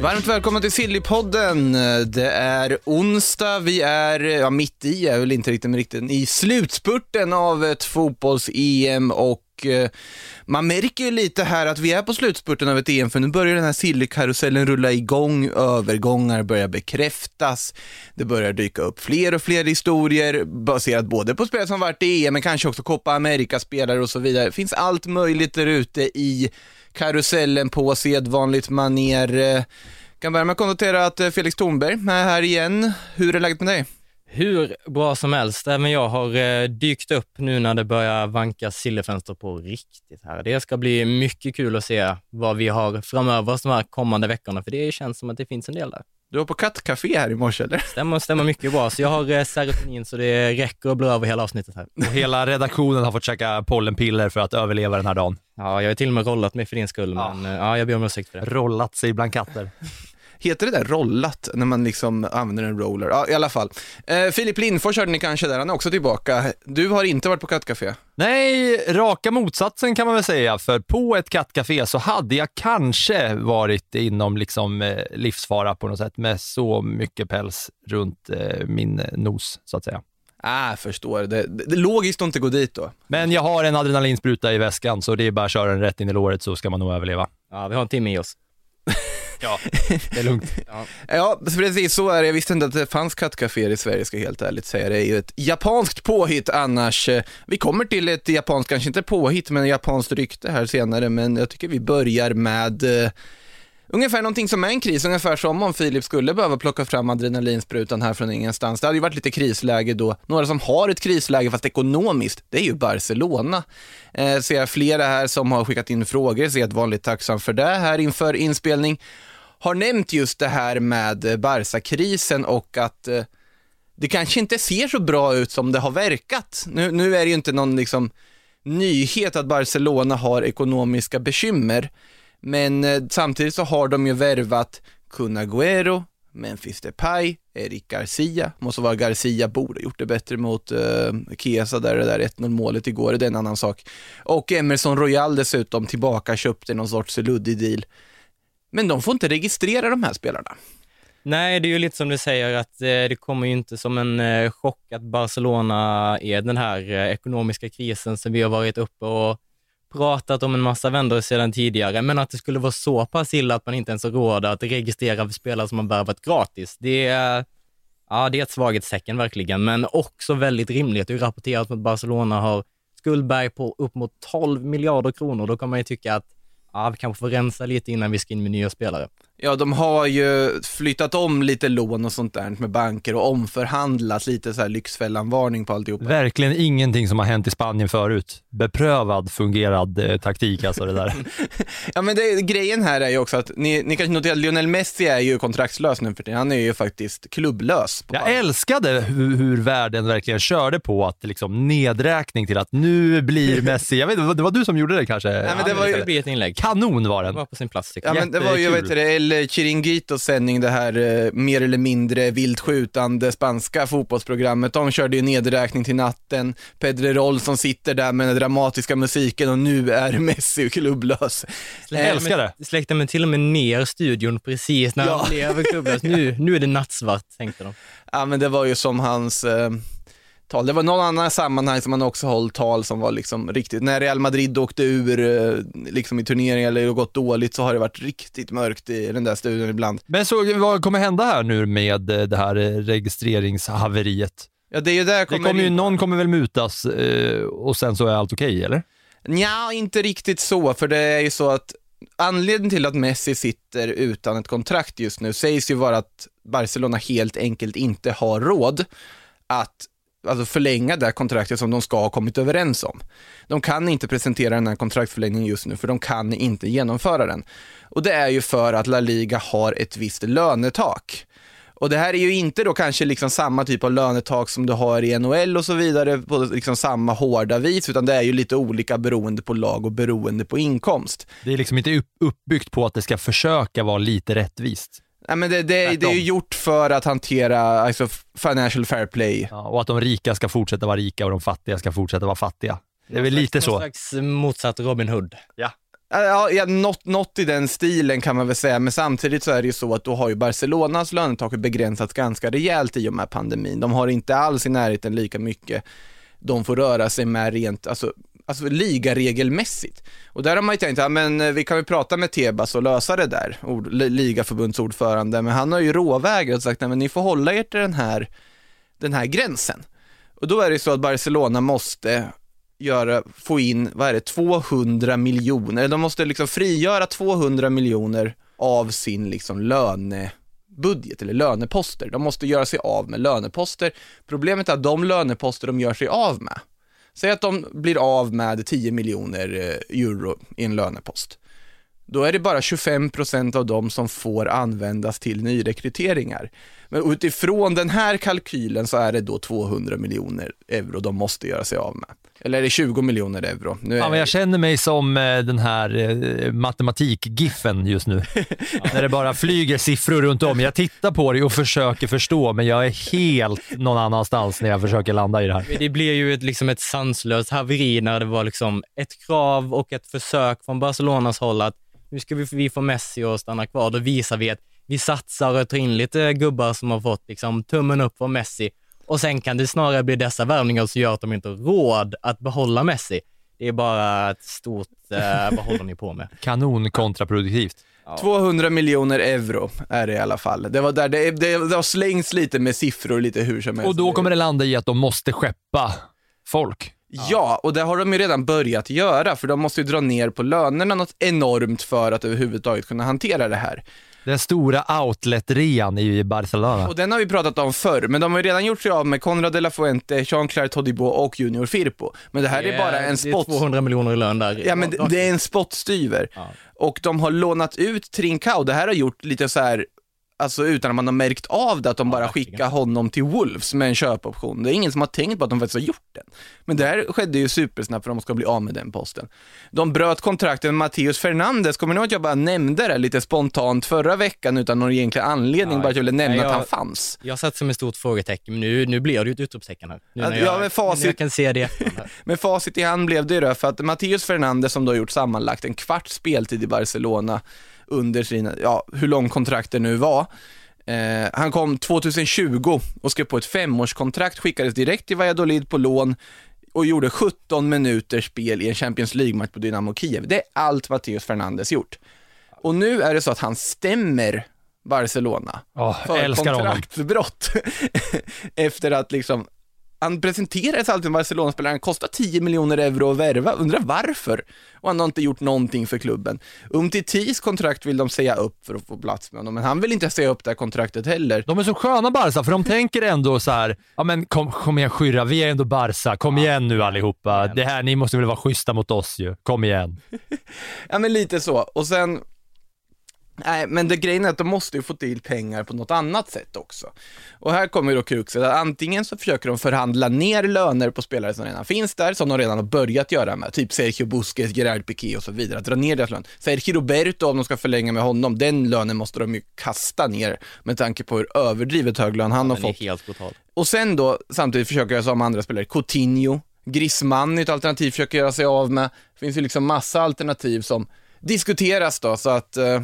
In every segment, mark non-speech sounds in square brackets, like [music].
Varmt välkommen till Sillypodden. Det är onsdag, vi är, ja mitt i är väl inte riktigt, men riktigt i slutspurten av ett fotbolls-EM och eh, man märker ju lite här att vi är på slutspurten av ett EM, för nu börjar den här sillykarusellen rulla igång, övergångar börjar bekräftas, det börjar dyka upp fler och fler historier baserat både på spelare som varit i EM, men kanske också Copa America-spelare och så vidare. Det finns allt möjligt där ute i karusellen på sedvanligt maner. Eh, kan börja med att konstatera att eh, Felix Thornberg är här igen. Hur är läget med dig? Hur bra som helst. Även jag har eh, dykt upp nu när det börjar vanka sillefönster på riktigt här. Det ska bli mycket kul att se vad vi har framöver oss de här kommande veckorna, för det känns som att det finns en del där. Du var på kattcafé här i morse eller? Stämmer, stämmer mycket bra, så jag har eh, serotonin så det räcker att blå över hela avsnittet här. Och hela redaktionen har fått käka pollenpiller för att överleva den här dagen. Ja, jag har till och med rollat mig för din skull, men eh, ja, jag ber om ursäkt för det. Rollat sig bland katter. Heter det där rollat när man liksom använder en roller? Ja, i alla fall. Eh, Filip Lindfors hörde ni kanske där, han är också tillbaka. Du har inte varit på kattcafé? Nej, raka motsatsen kan man väl säga, för på ett kattcafé så hade jag kanske varit inom liksom eh, livsfara på något sätt med så mycket päls runt eh, min nos, så att säga. Ah, förstår. Det, det, det är logiskt att inte gå dit då. Men jag har en adrenalinspruta i väskan, så det är bara att köra den rätt in i låret så ska man nog överleva. Ja, vi har en timme i oss. [laughs] Ja, det är lugnt. Ja. Ja, precis så är det. Jag visste inte att det fanns kattcaféer i Sverige, ska jag helt ärligt säga. Det är ju ett japanskt påhitt annars. Vi kommer till ett japanskt, kanske inte påhitt, men japanskt rykte här senare, men jag tycker vi börjar med eh, Ungefär någonting som är en kris, ungefär som om Filip skulle behöva plocka fram adrenalinsprutan här från ingenstans. Det hade ju varit lite krisläge då. Några som har ett krisläge, fast ekonomiskt, det är ju Barcelona. Eh, ser jag flera här som har skickat in frågor, så jag ett vanligt tacksam för det här inför inspelning. Har nämnt just det här med Barca-krisen och att eh, det kanske inte ser så bra ut som det har verkat. Nu, nu är det ju inte någon liksom nyhet att Barcelona har ekonomiska bekymmer, men eh, samtidigt så har de ju värvat Kun Agüero, Memphis Depay, Eric Garcia, måste vara Garcia borde ha gjort det bättre mot eh, uh, Kesa där det där 1-0 målet igår, det är en annan sak. Och Emerson Royal dessutom tillbaka köpte någon sorts luddig deal. Men de får inte registrera de här spelarna. Nej, det är ju lite som du säger att eh, det kommer ju inte som en eh, chock att Barcelona är den här eh, ekonomiska krisen som vi har varit uppe och pratat om en massa vändor sedan tidigare, men att det skulle vara så pass illa att man inte ens har råd att registrera spelare som har värvat gratis, det är, ja, det är ett svaghetstecken verkligen, men också väldigt rimligt. Det är ju rapporterat att Barcelona har skuldberg på upp mot 12 miljarder kronor. Då kan man ju tycka att ja, vi kanske får rensa lite innan vi ska in med nya spelare. Ja, de har ju flyttat om lite lån och sånt där med banker och omförhandlat lite så här Lyxfällan-varning på alltihopa. Verkligen ingenting som har hänt i Spanien förut. Beprövad, fungerad eh, taktik alltså det där. [laughs] Ja, men det, grejen här är ju också att ni, ni kanske noterar att Lionel Messi är ju kontraktslös nu för tiden. Han är ju faktiskt klubblös. På Jag älskade hur, hur världen verkligen körde på att liksom nedräkning till att nu blir [laughs] Messi, jag vet inte, det var du som gjorde det kanske? Nej, men det var ju- Det blir ett inlägg. Kanon var Det den. var på sin plats Ja, men det var ju, vad Jättekul. El Chiringuitos sändning, det här eh, mer eller mindre vilt skjutande spanska fotbollsprogrammet. De körde ju nedräkning till natten. Pedrerol som sitter där med den dramatiska musiken och nu är Messi klubblös. Jag Eh, älskar det. Släckte mig till och med ner studion precis när Ja. han blev klubblös. Nu, nu är det nattsvart, tänkte de. Ja men det var ju som hans, eh, tal. Det var någon annan sammanhang som han också hållit tal som var liksom riktigt, när Real Madrid åkte ur eh, liksom i turneringar eller gått dåligt så har det varit riktigt mörkt i den där studion ibland. Men så vad kommer hända här nu med eh, det här eh, registreringshaveriet? Ja, det är ju där Det kommer kommer ju, någon kommer väl mutas och sen så är allt okej, eller? Nja, inte riktigt så, för det är ju så att anledningen till att Messi sitter utan ett kontrakt just nu sägs ju vara att Barcelona helt enkelt inte har råd att alltså förlänga det här kontraktet som de ska ha kommit överens om. De kan inte presentera den här kontraktförlängningen just nu, för de kan inte genomföra den. Och det är ju för att La Liga har ett visst lönetak. Och det här är ju inte då kanske liksom samma typ av lönetak som du har i NHL och så vidare på liksom samma hårda vis, utan det är ju lite olika beroende på lag och beroende på inkomst. Det är liksom inte uppbyggt på att det ska försöka vara lite rättvist. Nej, men det, det, det är ju gjort för att hantera alltså, financial fair play. Ja, och att de rika ska fortsätta vara rika och de fattiga ska fortsätta vara fattiga. Det är väl lite Någon så. slags motsatt Robin Hood. Ja, ja något, något i den stilen kan man väl säga, men samtidigt så är det ju så att då har ju Barcelonas lönetak begränsats ganska rejält i och med pandemin. De har inte alls i närheten lika mycket de får röra sig med rent, alltså, alltså ligaregelmässigt. Och där har man ju tänkt, ja men eh, vi kan väl prata med Tebas och lösa det där, ord, ligaförbundsordförande, men han har ju råvägrat och sagt, nej men ni får hålla er till den här, den här gränsen. Och då är det så att Barcelona måste göra, få in, vad är det, 200 miljoner, de måste liksom frigöra 200 miljoner av sin liksom lönebudget eller löneposter. De måste göra sig av med löneposter. Problemet är att de löneposter de gör sig av med, säg att de blir av med 10 miljoner eh, euro i en lönepost. Då är det bara 25% av dem som får användas till nyrekryteringar. Men utifrån den här kalkylen så är det då 200 miljoner euro de måste göra sig av med. Eller är det 20 miljoner euro? Nu är Ja, men jag känner mig som eh, den här eh, matematik-giffen just nu. [laughs] När det bara flyger siffror runt om. Jag tittar på det och försöker förstå, men jag är helt någon annanstans när jag försöker landa i det här. Det blir ju ett, liksom ett sanslöst haveri när det var liksom ett krav och ett försök från Barcelonas håll att nu ska vi, vi få Messi att stanna kvar. Då visar vi att vi satsar och tar in lite gubbar som har fått liksom tummen upp från Messi och sen kan det snarare bli dessa värvningar som gör att de inte har råd att behålla Messi. Det är bara ett stort, eh, [laughs] vad håller ni på med? Kanon kontraproduktivt. 200 miljoner euro är det i alla fall. Det var där, det, det, det har slängts lite med siffror lite hur som helst. Och då kommer det landa i att de måste skeppa folk. Ja, och det har de ju redan börjat göra, för de måste ju dra ner på lönerna något enormt för att överhuvudtaget kunna hantera det här. Den stora outlet-rean i Barcelona. Och den har vi pratat om förr, men de har ju redan gjort sig av med Conrad de la Fuente, Jean-Claire Todibo och Junior Firpo. Men det här är bara en Det är spot... 200 miljoner i lön där. Ja, men det, det är en spottstyver. Ja. Och de har lånat ut Trincao, det här har gjort lite så här, alltså utan att man har märkt av det, att de bara skickar honom till Wolves med en köpoption. Det är ingen som har tänkt på att de faktiskt har gjort den. Men det här skedde ju supersnabbt för att de ska bli av med den posten. De bröt kontrakten med Matteus Fernandes, kommer ni ihåg att jag bara nämnde det lite spontant förra veckan utan någon egentlig anledning, Ja, bara att jag ville nämna nej, att jag- han fanns. Jag satt som ett stort frågetecken, men nu, nu blir det ju ett utropstecken här. Nu Ja, när ja, jag, men facit- när jag kan se det. [laughs] Med facit i hand blev det ju det, för att Matteus Fernandes som då har gjort sammanlagt en kvarts speltid i Barcelona under sina, ja, hur lång kontraktet nu var. Eh, han kom 2020 och skrev på ett femårskontrakt, skickades direkt till Valladolid på lån och gjorde 17 minuters spel i en Champions League-match på Dynamo Kiev. Det är allt Matteus Fernandes gjort. Och nu är det så att han stämmer Barcelona Åh, för kontraktsbrott. [laughs] Efter att liksom, han presenterades alltid som Barcelona-spelare, han kostar 10 miljoner euro att värva, undrar varför? Och han har inte gjort någonting för klubben. Umtitis kontrakt vill de säga upp för att få plats med honom, men han vill inte säga upp det här kontraktet heller. De är så sköna Barca, för de tänker ändå så här, ja men kom, kom igen Skyrra, vi är ändå Barca, kom igen nu allihopa. Det här, ni måste väl vara schyssta mot oss ju, kom igen. [laughs] Ja men lite så, och sen Nej, men det grejen är att de måste ju få till pengar på något annat sätt också. Och här kommer då kruxet, att antingen så försöker de förhandla ner löner på spelare som redan finns där, som de redan har börjat göra med, typ Sergio Busquets, Gerard Piqué och så vidare, att dra ner deras lön. Sergio Roberto, om de ska förlänga med honom, den lönen måste de ju kasta ner med tanke på hur överdrivet hög lön han har Den är fått. helt brutal. Och sen då samtidigt försöker jag som andra spelare, Coutinho, Griezmann är ett alternativ försöker göra sig av med. Det finns ju liksom massa alternativ som diskuteras då, så att eh,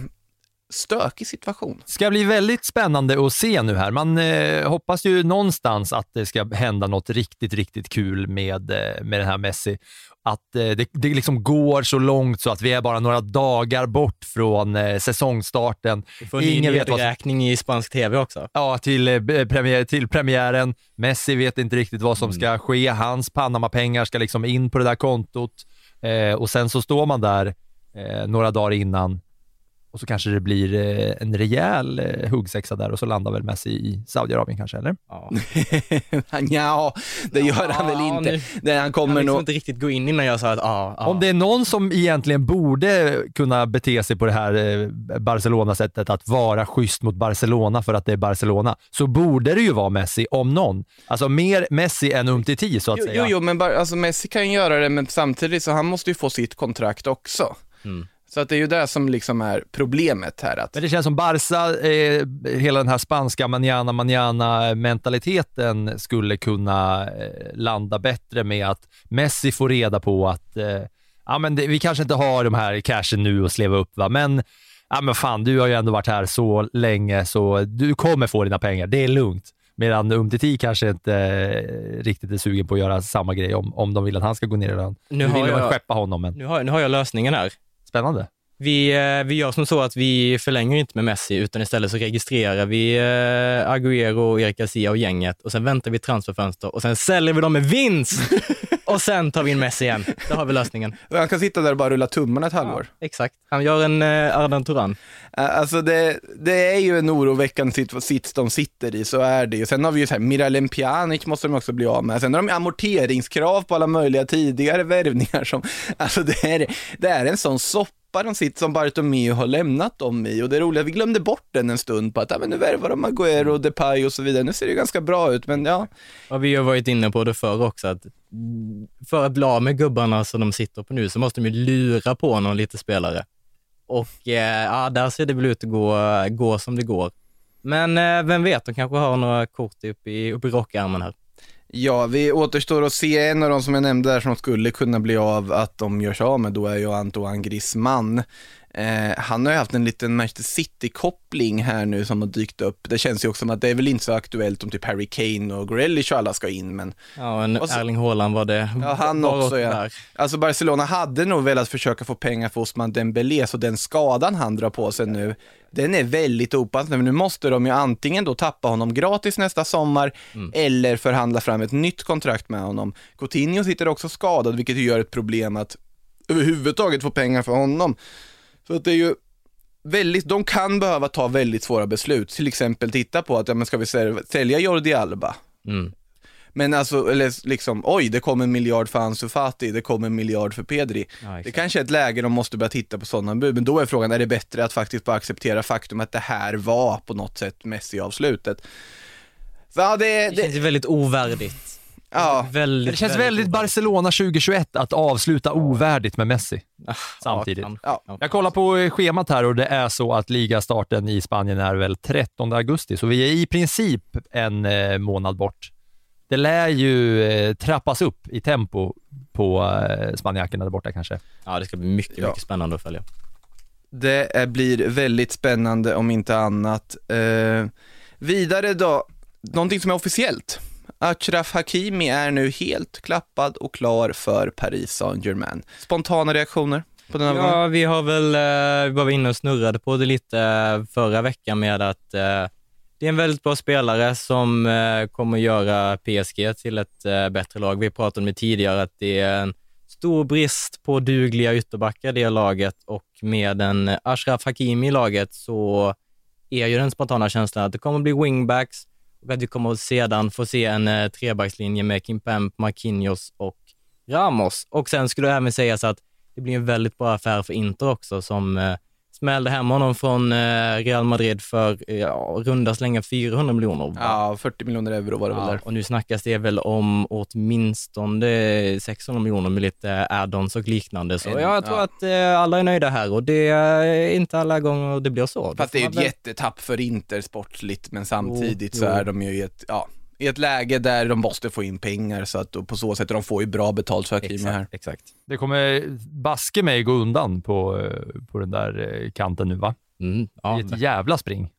stökig situation. ska bli väldigt spännande att se nu här. Man eh, hoppas ju någonstans att det ska hända något riktigt, riktigt kul med, eh, med den här Messi. Att eh, det, det liksom går så långt så att vi är bara några dagar bort från eh, säsongstarten. Vi får en ny Ingen vet vad som nedräkning i spansk tv också. Ja, till, eh, premiär, till premiären. Messi vet inte riktigt vad som Mm. ska ske. Hans Panama-pengar ska liksom in på det där kontot eh, och sen så står man där eh, några dagar innan och så kanske det blir eh, en rejäl eh, huggsexa där och så landar väl Messi i Saudiarabien kanske, eller? Ja. [laughs] ja, det gör han väl Ja, inte. nu- Det, han kommer vill liksom nog... inte riktigt gå in innan jag sa att ja, ja. Om det är någon som egentligen borde kunna bete sig på det här eh, Barcelona-sättet att vara schysst mot Barcelona för att det är Barcelona, så borde det ju vara Messi, om någon. Alltså mer Messi än Umtiti så att Jo, säga. jo, jo, men bara, alltså Messi kan göra det, men samtidigt så han måste ju få sitt kontrakt också. Mm. Så att det är ju det som liksom är problemet här. Att, Men det känns som Barca, eh, hela den här spanska manana manana mentaliteten skulle kunna eh, landa bättre med att Messi får reda på att eh, ja, men det, vi kanske inte har de här cashen nu och sleva upp, va? men ja, men fan, du har ju ändå varit här så länge så du kommer få dina pengar, det är lugnt. Medan Umtiti kanske inte eh, riktigt är sugen på att göra samma grej om, om de vill att han ska gå ner i lön. Nu Nu har vill man jag- skeppa honom, men nu, har, nu har jag lösningen här spännande. Vi, eh, vi gör som så att vi förlänger inte med Messi, utan istället så registrerar vi eh, Agüero, Erik Garcia och gänget och sen väntar vi transferfönster och sen säljer vi dem med vinst [laughs] och sen tar vi in Messi igen. Då har vi lösningen. han kan sitta där och bara rulla tummarna ett halvår. Exakt. Han gör en eh, Ardan Turan. Alltså det, det är ju en oroväckande sit- sits de sitter i, så är det ju. Sen har vi ju så här, Miralem Pjanic måste de också bli av med. Sen har de amorteringskrav på alla möjliga tidigare [laughs] värvningar som, alltså det är, det är en sån soppa de sitt som Bartomeu har lämnat dem i och det är roligt, vi glömde bort den en stund på att, ja men nu värvar de Agüero, Depay och så vidare. Nu ser det ju ganska bra ut, men ja. Och vi har varit inne på det förr också, att för att bli av med gubbarna som de sitter på nu så måste de ju lura på någon lite spelare. Och eh, ja, där ser det väl ut att gå, gå som det går. Men eh, vem vet, de kanske har några kort upp i, upp i rockärmen här. Ja, vi återstår att se en av de som jag nämnde där som skulle kunna bli av att de gör sig av med, då är ju Antoine Griezmann. Eh, han har ju haft en liten Manchester City-koppling här nu som har dykt upp. Det känns ju också som att det är väl inte så aktuellt om typ Harry Kane och Grealish och alla ska in, men Ja, en Och så- Erling Haaland var det. Ja, han också ja. där. Alltså Barcelona hade nog velat försöka få pengar för Osman Dembélé, så den skadan han drar på sig nu, den är väldigt opassande. Men nu måste de ju antingen då tappa honom gratis nästa sommar, eller förhandla fram ett nytt kontrakt med honom. Coutinho sitter också skadad, vilket gör ett problem att överhuvudtaget få pengar för honom. Så att det är ju väldigt, de kan behöva ta väldigt svåra beslut, till exempel titta på att, ja men ska vi sälja- sälja Jordi Alba? Mm. Men alltså, eller liksom, oj, det kom en miljard för Ansu Fati, det kom en miljard för Pedri. Ja, det kanske är ett läge de måste börja titta på sådana bud, men då är frågan, är det bättre att faktiskt bara acceptera faktum att det här var på något sätt Messi-avslutet? Ja, det, Det känns det, ju väldigt ovärdigt. ja, Väldigt, Det känns väldigt Barcelona 2021 att avsluta ovärdigt med Messi. samtidigt. Ja. Jag kollar på eh, schemat här och det är så att ligastarten i Spanien är väl 13 augusti, så vi är i princip en eh, månad bort. Det lär ju eh, trappas upp i tempo på eh, spanjackerna där borta kanske. ja, det ska bli mycket, Ja. mycket spännande att följa. det är- blir väldigt spännande om inte annat. Eh, vidare då, någonting som är officiellt. Achraf Hakimi är nu helt klappad och klar för Paris Saint-Germain. Spontana reaktioner på den här gången? Ja, vi har väl, eh, vi var inne och snurrade på det lite förra veckan med att eh, det är en väldigt bra spelare som eh, kommer göra PSG till ett eh, bättre lag. Vi pratade om det tidigare att det är en stor brist på dugliga ytterbackar i det laget och med en Ashraf Hakimi i laget så är ju den spontana känslan att det kommer bli wingbacks och att vi kommer sedan få se en eh, trebackslinje med Kimpembe, Marquinhos och Ramos. Och sen skulle det även sägas att det blir en väldigt bra affär för Inter också som eh, smällde hem honom från eh, Real Madrid för eh, ja, runda slänga 400 miljoner. va? Ja, 40 miljoner euro var det väl Ja, där. och nu snackas det väl om åtminstone 600 miljoner med lite add-ons och liknande. Så En- jag tror ja. att eh, alla är nöjda här och det är inte alla gånger det blir så. Fast det är ett väl- jättetapp för Inter sportsligt, men samtidigt Jo, så jo. är de ju ett, ja, i ett läge där de måste få in pengar så att och på så sätt, de får ju bra betalt för Hakimi här. Exakt. Det kommer baske mig gå undan på, eh, på den där eh, kanten nu va? Mm, ja, I ett jävla spring.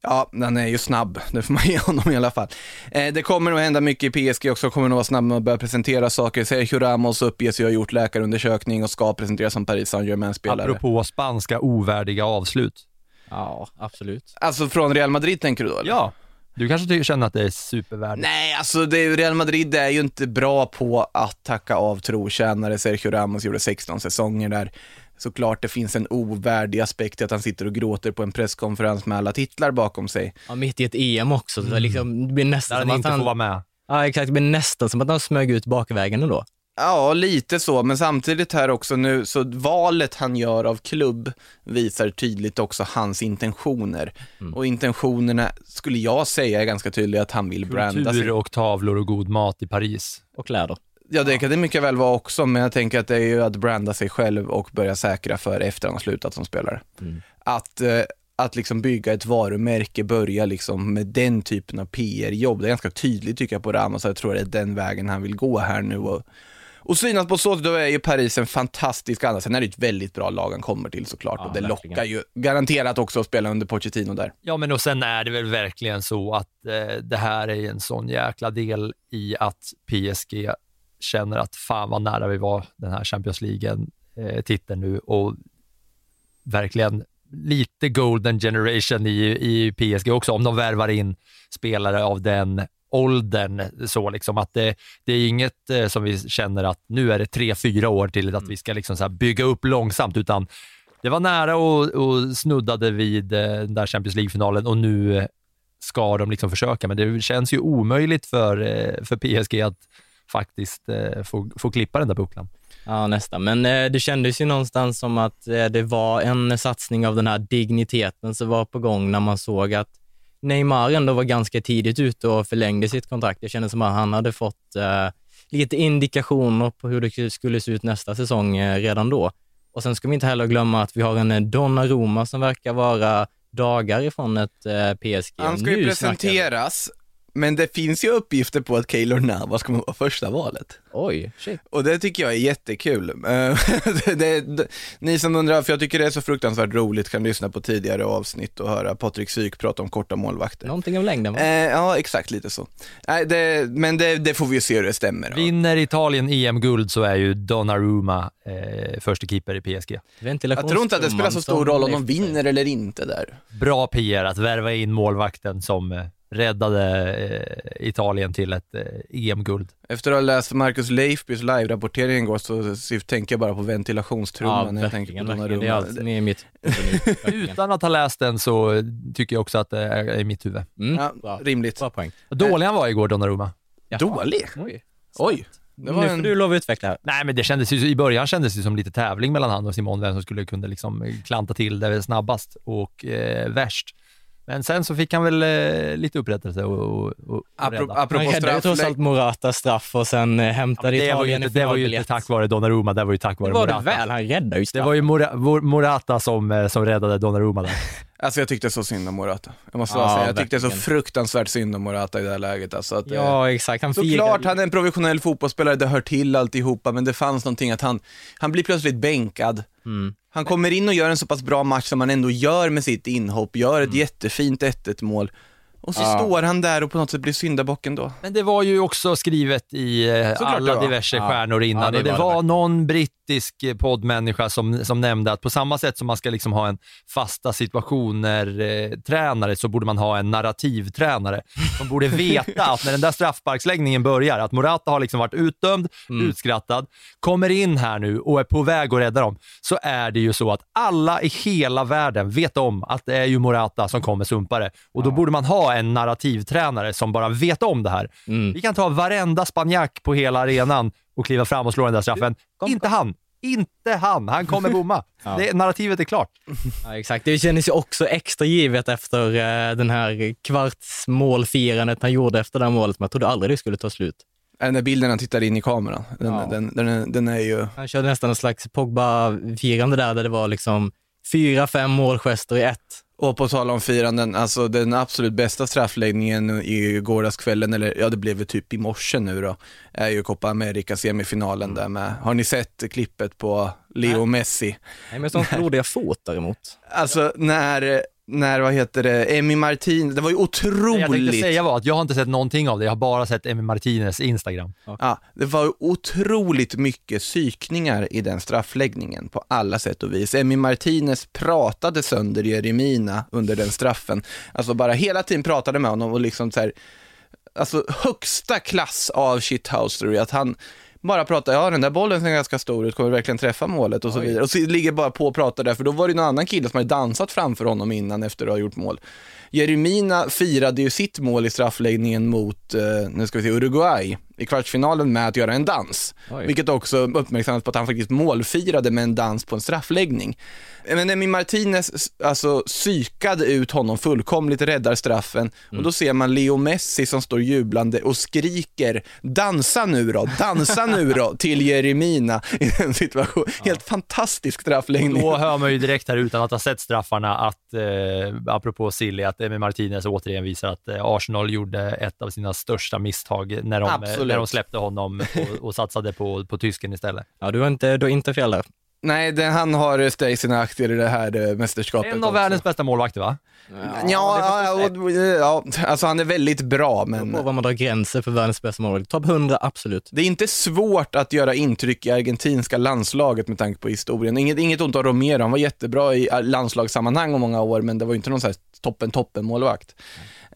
Ja, han är ju snabb, [laughs] det får man ge honom i alla fall. Eh, det kommer nog hända mycket i PSG också, kommer nog vara snabb med att börja presentera saker. Sergio Ramos uppges ju ha gjort läkarundersökning och ska presenteras som Paris Saint-Germain-spelare. Apropå spanska ovärdiga avslut. ja, absolut. Alltså från Real Madrid tänker du då? eller? Ja, du kanske känner att det är supervärdigt? Nej, alltså det, Real Madrid är ju inte bra på att tacka av trotjänare. Sergio Ramos gjorde 16 säsonger där. Såklart det finns en ovärdig aspekt i att han sitter och gråter på en presskonferens med alla titlar bakom sig. Ja, mitt i ett EM också, så det, liksom, det blir nästan Där som han att inte han... får vara med. Ja, exakt. Det blir nästan som att han smög ut bakvägen ändå. Ja, lite så, men samtidigt här också nu, så valet han gör av klubb visar tydligt också hans intentioner. Och intentionerna skulle jag säga är ganska tydliga att han vill branda sig. Kultur och tavlor och god mat i Paris. Och kläder. Ja, det kan det mycket väl vara också, men jag tänker att det är ju att branda sig själv och börja säkra för efter han har slutat som spelare. Att, eh, att liksom bygga ett varumärke, börja liksom med den typen av PR-jobb. Det är ganska tydligt tycker jag på Ramos, jag tror det är den vägen han vill gå här nu. Och, och synas på så sätt, då är ju Paris en fantastisk andra. Sen är det ett väldigt bra lag han kommer till såklart Ja, och det verkligen. lockar ju garanterat också att spela under Pochettino där. Ja, men och sen är det väl verkligen så att eh, det här är en sån jäkla del i att PSG känner att fan vad nära vi var den här Champions League-titeln nu och verkligen lite golden generation i, i PSG också, om de värvar in spelare av den åldern. Så liksom att det, det är inget eh, som vi känner att nu är det tre, fyra år till att vi ska liksom så bygga upp långsamt, utan det var nära och, och snuddade vid eh, den där Champions League-finalen och nu ska de liksom försöka, men det känns ju omöjligt för, eh, för PSG att faktiskt få, få klippa den där bucklan. Ja, nästan. Men eh, det kändes ju någonstans som att eh, det var en satsning av den här digniteten som var på gång när man såg att Neymar ändå var ganska tidigt ute och förlängde sitt kontrakt. Det kändes som att han hade fått eh, lite indikationer på hur det skulle se ut nästa säsong eh, redan då. Och sen ska vi inte heller glömma att vi har en eh, Donnarumma som verkar vara dagar ifrån ett eh, PSG. Han ska ju Nu presenteras, men det finns ju uppgifter på att Keylor Navas kommer vara första valet. Oj, shit. Och det tycker jag är jättekul. [laughs] Eh, det, det, det, ni som undrar, för jag tycker det är så fruktansvärt roligt, kan lyssna på tidigare avsnitt och höra Patrik Syk prata om korta målvakter. Någonting av längden va? Eh, ja, exakt lite så. Nej, det, men det, det får vi ju se hur det stämmer. då. Vinner Italien EM-guld så är ju Donnarumma eh, första keeper i PSG. Jag tror inte att det spelar så stor roll om de vinner eller inte där. Bra PR att värva in målvakten som eh, räddade eh, Italien till ett eh, EM-guld. Efter att ha läst Marcus Leifbys live-rapportering igår så, så tänker jag bara på ventilationstrumman Ja, när jag tänker på verkligen. Det är Donnarumma. mitt. [laughs] Utan att ha läst den så tycker jag också att det är i mitt huvud. Mm, Ja, bra. rimligt. Bra poäng. Dålig han var igår, Donnarumma. Jaha. Dålig? Oj. Oj. Det var nu får en... du lov att utveckla. Nej, men det kändes ju, i början kändes det som lite tävling mellan han och Simon, vem som skulle kunna liksom klanta till det snabbast och eh, värst. Men sen så fick han väl eh, lite upprättelse och, och, och Apropå, rädda. Han apropå räddade ju trots allt Morata straff och sen eh, hämtade det, var ju Italien det var ju inte tack vare Donnarumma, det var ju tack vare Det var det Morata. väl, han räddade ju Det straff. var ju Mora, Mor- Morata som, eh, som räddade Donnarumma där. [laughs] Alltså jag tyckte så synd om Morata. Jag måste Ja, säga, jag tyckte så fruktansvärt synd om Morata i det här läget. Alltså att, eh, Ja, exakt. Han Såklart, han är en professionell fotbollsspelare, det hör till alltihopa, men det fanns någonting att han, han blir plötsligt bänkad. Mm. Han kommer in och gör en så pass bra match som han ändå gör med sitt inhopp, gör Mm. ett jättefint 1-1 mål. Och så Ja. står han där och på något sätt blir syndabocken då. Men det var ju också skrivet i eh, Såklart det alla var. diverse Ja. stjärnor innan. Ja, det och det var det var verkligen. någon brittisk eh, poddmänniska som, som nämnde att på samma sätt som man ska liksom ha en fasta situationer-tränare så borde man ha en narrativtränare som borde [laughs] veta att när den där straffsparksläggningen börjar, att Morata har liksom varit utdömd, Mm. utskrattad, kommer in här nu och är på väg att rädda dem, så är det ju så att alla i hela världen vet om att det är ju Morata som kommer sumpare. Och då borde man ha en narrativtränare som bara vet om det här. Mm. Vi kan ta varenda spanjack på hela arenan och kliva fram och slå den där straffen. inte han. Inte han. Han kommer bomma. [laughs] Ja. det, narrativet är klart. Ja, exakt. Det kändes ju också extra givet efter eh, den här kvartsmålfirandet han gjorde efter det här målet. Men jag trodde aldrig det skulle ta slut. Den där bilden han tittar in i kameran, den, Ja. den, den, är, den är ju... Han körde nästan en slags Pogba-firande där, där det var liksom fyra, fem målgester i ett. Och på tal om firanden, alltså den absolut bästa straffläggningen i gårdagskvällen, eller ja det blev typ i morse nu då, är ju Copa America semifinalen där med. Har ni sett klippet på Leo Messi? Nej, men sånt blodiga fot däremot. Alltså när, när vad heter det, Emi Martin, det var ju Det jag tänkte otroligt. säga var att jag har inte sett någonting av det, jag har bara sett Emi Martinez Instagram. Ja, det var ju otroligt mycket psykningar i den straffläggningen på alla sätt och vis. Emi Martinez pratade sönder Jeremina under den straffen. Alltså bara hela tiden pratade med honom och liksom så här, alltså högsta klass av shithousery, att han bara pratar, ja den där bollen ser ganska stor ut, kommer verkligen träffa målet och så vidare. Och så ligger bara på och pratar där, för då var det någon annan kille som hade dansat framför honom innan efter att ha gjort mål. Jeremina firade ju sitt mål i straffläggningen mot, eh, nu ska vi se, Uruguay i kvartsfinalen med att göra en dans. Oj. Vilket också uppmärksammades på att han faktiskt målfirade med en dans på en straffläggning. Men Emi Martinez alltså psykade ut honom fullkomligt, räddar straffen och då ser man Leo Messi som står jublande och skriker dansa nu då, dansa nu då [laughs] till Jeremina i den situationen. Helt fantastisk straffläggning. Då hör man ju direkt här utan att ha sett straffarna att, eh, apropå Silly, att Emi Martinez återigen visar att eh, Arsenal gjorde ett av sina största misstag när de, Absolut. När de släppte honom och, och satsade på, på tysken istället. Ja, du har inte, du har inte fel där. Nej, det, han har steg sina aktier i det här eh, mästerskapet En av också. världens bästa målvakter va? Ja, ja, och- ja, alltså han är väldigt bra, men På vad man drar gränser för världens bästa målvakt. Topp 100, absolut. det är inte svårt att göra intryck i argentinska landslaget med tanke på historien. Inget, inget ont om Romero, han var jättebra i eh, landslagssammanhang om många år, men det var ju inte någon så här toppen, toppen målvakt.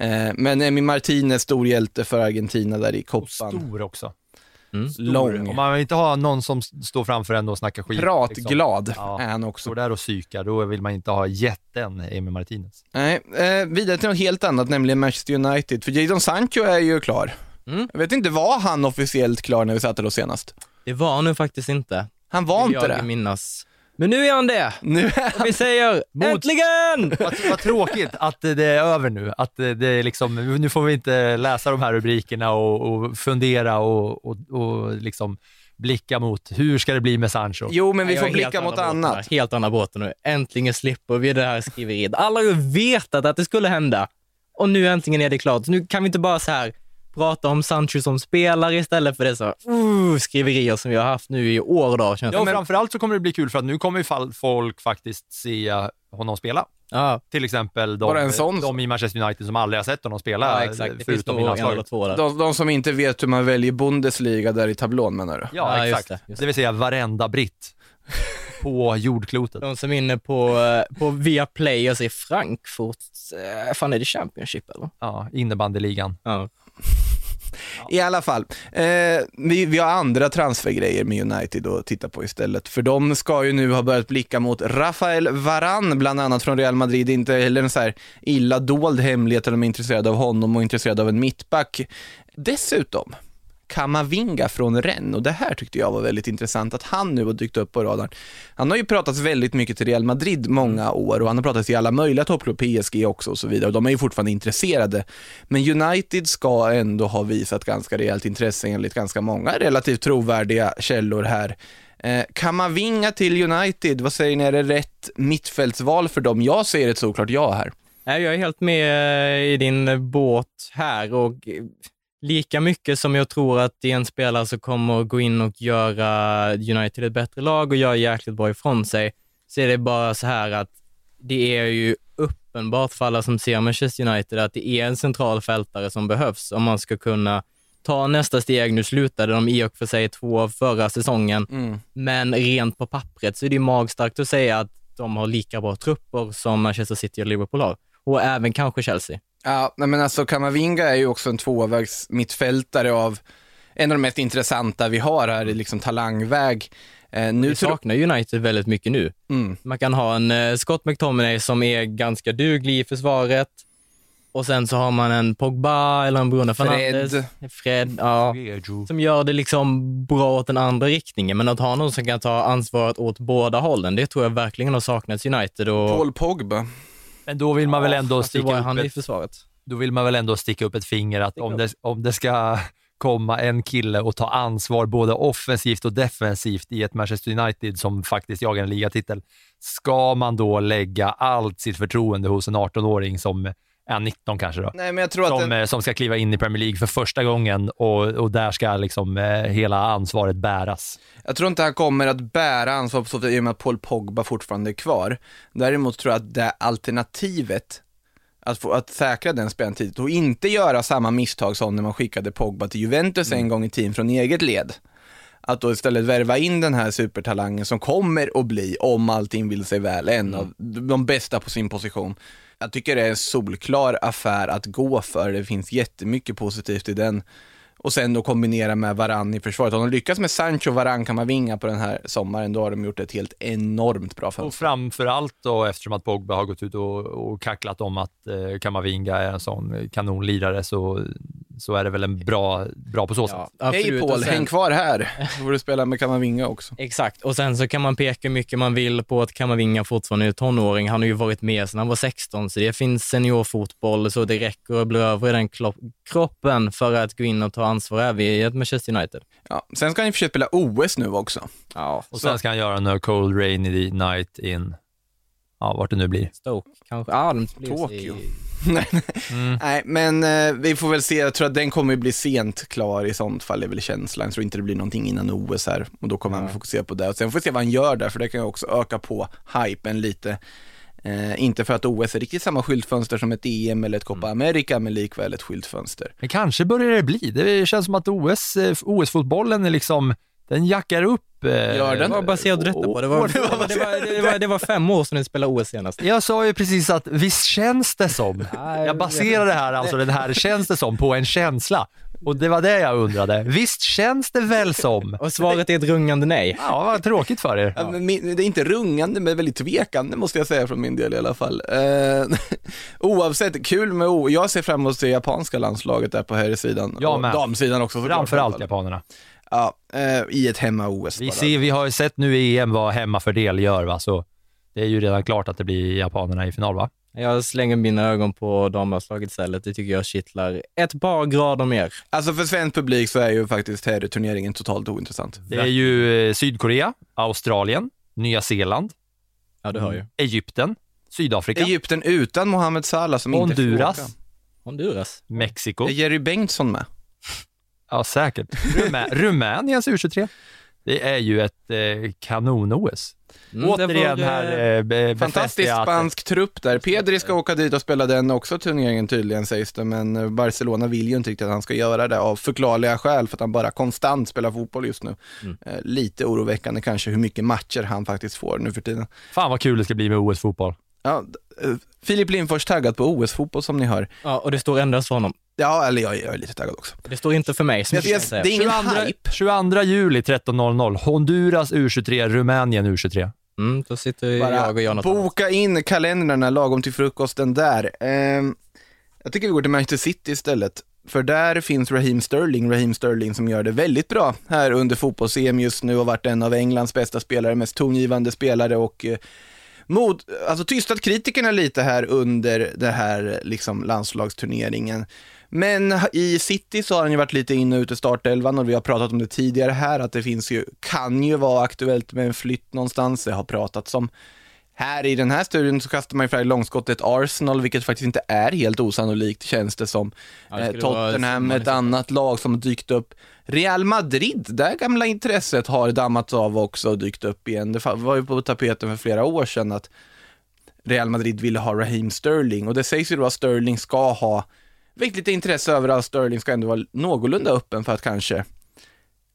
Eh, men Emi Martinez, stor hjälte för Argentina där i koppan. Stor också. Lång. Om man vill inte ha någon som står framför en och snackar skit. Pratglad liksom. Ja. är han också. Står där och psykar, då vill man inte ha jätten Emi Martinez. Nej, eh, vidare till något helt annat, nämligen Manchester United. För Jadon Sancho är ju klar. Mm. Jag vet inte, var han officiellt klar när vi satt där då senast? Det var han nu faktiskt inte. Han var Vill inte jag det. minnas. Men nu är han det! Nu är Och vi säger äntligen! Vad, vad tråkigt att det är över nu. Att det är liksom, nu får vi inte läsa de här rubrikerna och, och fundera och, och, och liksom blicka mot hur ska det bli med Sancho. Jo, men vi Jag får blicka mot båten annat. här, Helt andra båten nu. Äntligen slipper vi det här skriveriet. Alla har ju vetat att det skulle hända. Och nu äntligen är det klart. Nu kan vi inte bara så här prata om Sancho som spelare istället för dessa uh, skriverier som vi har haft nu i år och dagar. känns det. Ja, Men- framförallt så kommer det bli kul för att nu kommer ju folk faktiskt se honom spela. Ja, Till exempel de, de i Manchester United som aldrig har sett honom spela, ja exakt. Det finns förutom i nog en eller landslaget. två där. De, de som inte vet hur man väljer Bundesliga där i tablån menar du? Ja, Ja, just exakt. det, just det vill säga varenda britt [laughs] på jordklotet. De som är inne på, eh, på Viaplay och säger Frankfurt, eh, fan är det Championship eller? Ja, innebandyligan. Ja. [laughs] I alla fall, eh, vi, vi har andra transfergrejer med United att titta på istället. För de ska ju nu ha börjat blicka mot Rafael Varan, bland annat från Real Madrid. Inte heller en så här illa dold hemlighet att de är intresserade av honom och intresserade av en mittback. Dessutom, Kamavinga från Rennes och det här tyckte jag var väldigt intressant att han nu har dykt upp på radarn. Han har ju pratats väldigt mycket till Real Madrid många år och han har pratats i alla möjliga toppklubbar, PSG också och så vidare och de är ju fortfarande intresserade. Men United ska ändå ha visat ganska rejält intresse enligt ganska många relativt trovärdiga källor här. Eh, Kamavinga till United, vad säger ni, är det rätt mittfältsval för dem? Jag säger ett såklart ja här. Jag är helt med i din båt här och lika mycket som jag tror att det är en spelare som kommer gå in och göra United till ett bättre lag och göra jäkligt bra ifrån sig, så är det bara så här att det är ju uppenbart för alla som ser Manchester United att det är en central fältare som behövs om man ska kunna ta nästa steg. Nu slutade de i och för sig två förra säsongen, men rent på pappret så är det magstarkt att säga att de har lika bra trupper som Manchester City och Liverpool har. Och även kanske Chelsea. Ja, nej men alltså Kamavinga är ju också en tvåvägs mittfältare av en av de mest intressanta vi har här i liksom talangväg. Eh, nu Vi saknar United väldigt mycket nu. Mm. Man kan ha en eh, Scott McTominay som är ganska duglig i försvaret och sen så har man en Pogba eller en Bruno Fernandes. Fred. Fred, ja. Som gör det liksom bra åt den andra riktningen. Men att ha någon som kan ta ansvaret åt båda hållen, det tror jag verkligen har saknats United. Och... Paul Pogba. Men då vill man väl ändå sticka upp han i ett, försvaret. då vill man väl ändå sticka upp ett finger att om det, om det ska [laughs] komma en kille och ta ansvar både offensivt och defensivt i ett Manchester United som faktiskt jagar en ligatitel, ska man då lägga allt sitt förtroende hos en 18-åring som är 19 kanske då? Nej, men jag tror att som, den- eh, som ska kliva in i Premier League för första gången och, och där ska liksom eh, hela ansvaret bäras. Jag tror inte han kommer att bära ansvar på så sätt i och med att Paul Pogba fortfarande är kvar. Däremot tror jag att det alternativet, att, få, att säkra den speltiden och inte göra samma misstag som när man skickade Pogba till Juventus en gång i tiden från eget led. Att då istället värva in den här supertalangen som kommer att bli, om allting vill sig väl, en av de bästa på sin position. Jag tycker det är en solklar affär att gå för, det finns jättemycket positivt i den. Och sen då kombinera med Varann i försvaret. Om de lyckas med Sancho, Varann, Kamavinga på den här sommaren, då har de gjort ett helt enormt bra Och fönster. framför allt då eftersom att Pogba har gått ut och, och kacklat om att eh, Kamavinga är en sån kanonlirare så, så är det väl en bra, bra på så sätt. Hej Paul, häng kvar här. Då får du spela med Kamavinga också. Exakt, och sen så kan man peka hur mycket man vill på att Kamavinga fortfarande är tonåring. Han har ju varit med sedan han var 16, så det finns seniorfotboll, så det räcker att bli över i den kroppen för att gå in och ta ansvar även i ett Manchester United. Ja, sen ska han i och för sig spela OS nu också. Ja, Och sen ska han göra en cold rainy night in, ja vart det nu blir. Stoke kanske. Ja, de Tokyo. i- [laughs] Nej, Nej, men eh, vi får väl se. Jag tror att den kommer bli sent klar i sånt fall, är väl känslan. Jag tror inte det blir någonting innan OS här och då kommer han fokusera på det. Och sen får vi se vad han gör där, för det kan ju också öka på hypen lite. Eh, inte för att OS är riktigt samma skyltfönster som ett EM eller ett Copa America, men likväl ett skyltfönster. Men kanske börjar det bli. Det känns som att OS, eh, OS-fotbollen är liksom, den jackar upp. eh, Gör den? Vad baserar du detta på? Det var, det, var, det, var, det, var, det var fem år sedan ni spelade OS senast. Jag sa ju precis att visst känns det som. Jag baserar det här, alltså den här känns det som, på en känsla. Och det var det jag undrade. Visst känns det väl som? Och svaret är ett rungande nej. Ja, vad tråkigt för er. Ja, men min, det är inte rungande, men väldigt tvekande måste jag säga från min del i alla fall. Eh, [laughs] oavsett, kul med O. Jag ser fram emot att se japanska landslaget där på här sidan. Jag och damsidan också. såklart. Framförallt japanerna. Ja, eh, i ett hemma-OS Vi, ser, vi har ju sett nu i EM vad hemmafördel gör, va? så det är ju redan klart att det blir japanerna i final, va? Jag slänger mina ögon på damlandslaget istället. Det tycker jag kittlar ett par grader mer. Alltså för svensk publik så är ju faktiskt herrturneringen totalt ointressant. Det är ju eh, Sydkorea, Australien, Nya Zeeland, Ja, du hör ju. Egypten, Sydafrika, Egypten utan Mohamed Salah som inte får Honduras, åka. Honduras. Mexiko. Är Jerry Bengtsson med? Ja, säkert. Rumä [laughs] Rumäniens U23. Det är ju ett eh, kanon-OS. Mm, det Återigen får, här eh, Fantastisk spansk trupp där. Pedri ska åka dit och spela den också turneringen tydligen sägs det, men eh, Barcelona vill ju inte riktigt att han ska göra det av förklarliga skäl för att han bara konstant spelar fotboll just nu. Mm. Eh, Lite oroväckande kanske hur mycket matcher han faktiskt får nu för tiden. Fan vad kul det ska bli med OS-fotboll. Ja, eh, Filip Lindfors taggad på OS-fotboll som ni hör. Ja, och det står endast för honom. Ja, eller jag, jag är lite taggad också. Det står inte för mig. Som Jag- du jag- kan säga. det är ingen 22, hype. 22 juli 13.00, Honduras U23, Rumänien U23. Mm, då sitter Bara jag och Jonathan. boka in kalendrarna lagom till frukosten där. Ehm, jag tycker vi går till Manchester City istället. För där finns Raheem Sterling, Raheem Sterling som gör det väldigt bra här under fotbolls-EM just nu och varit en av Englands bästa spelare, mest tongivande spelare och eh, mod, alltså tystat kritikerna lite här under det här liksom landslagsturneringen. Men i City så har han ju varit lite in och ut i startelvan och vi har pratat om det tidigare här att det finns ju, kan ju vara aktuellt med en flytt någonstans. Det har pratats om här i den här studien så kastar man ju fram långskottet Arsenal, vilket faktiskt inte är helt osannolikt känns det som. Ja, det eh, Tottenham, ett annat lag som dykt upp. Real Madrid, där gamla intresset har dammats av också och dykt upp igen. Det var ju på tapeten för flera år sedan att Real Madrid ville ha Raheem Sterling och det sägs ju då att Sterling ska ha väckt lite intresse över att Sterling ska ändå vara någorlunda öppen för att kanske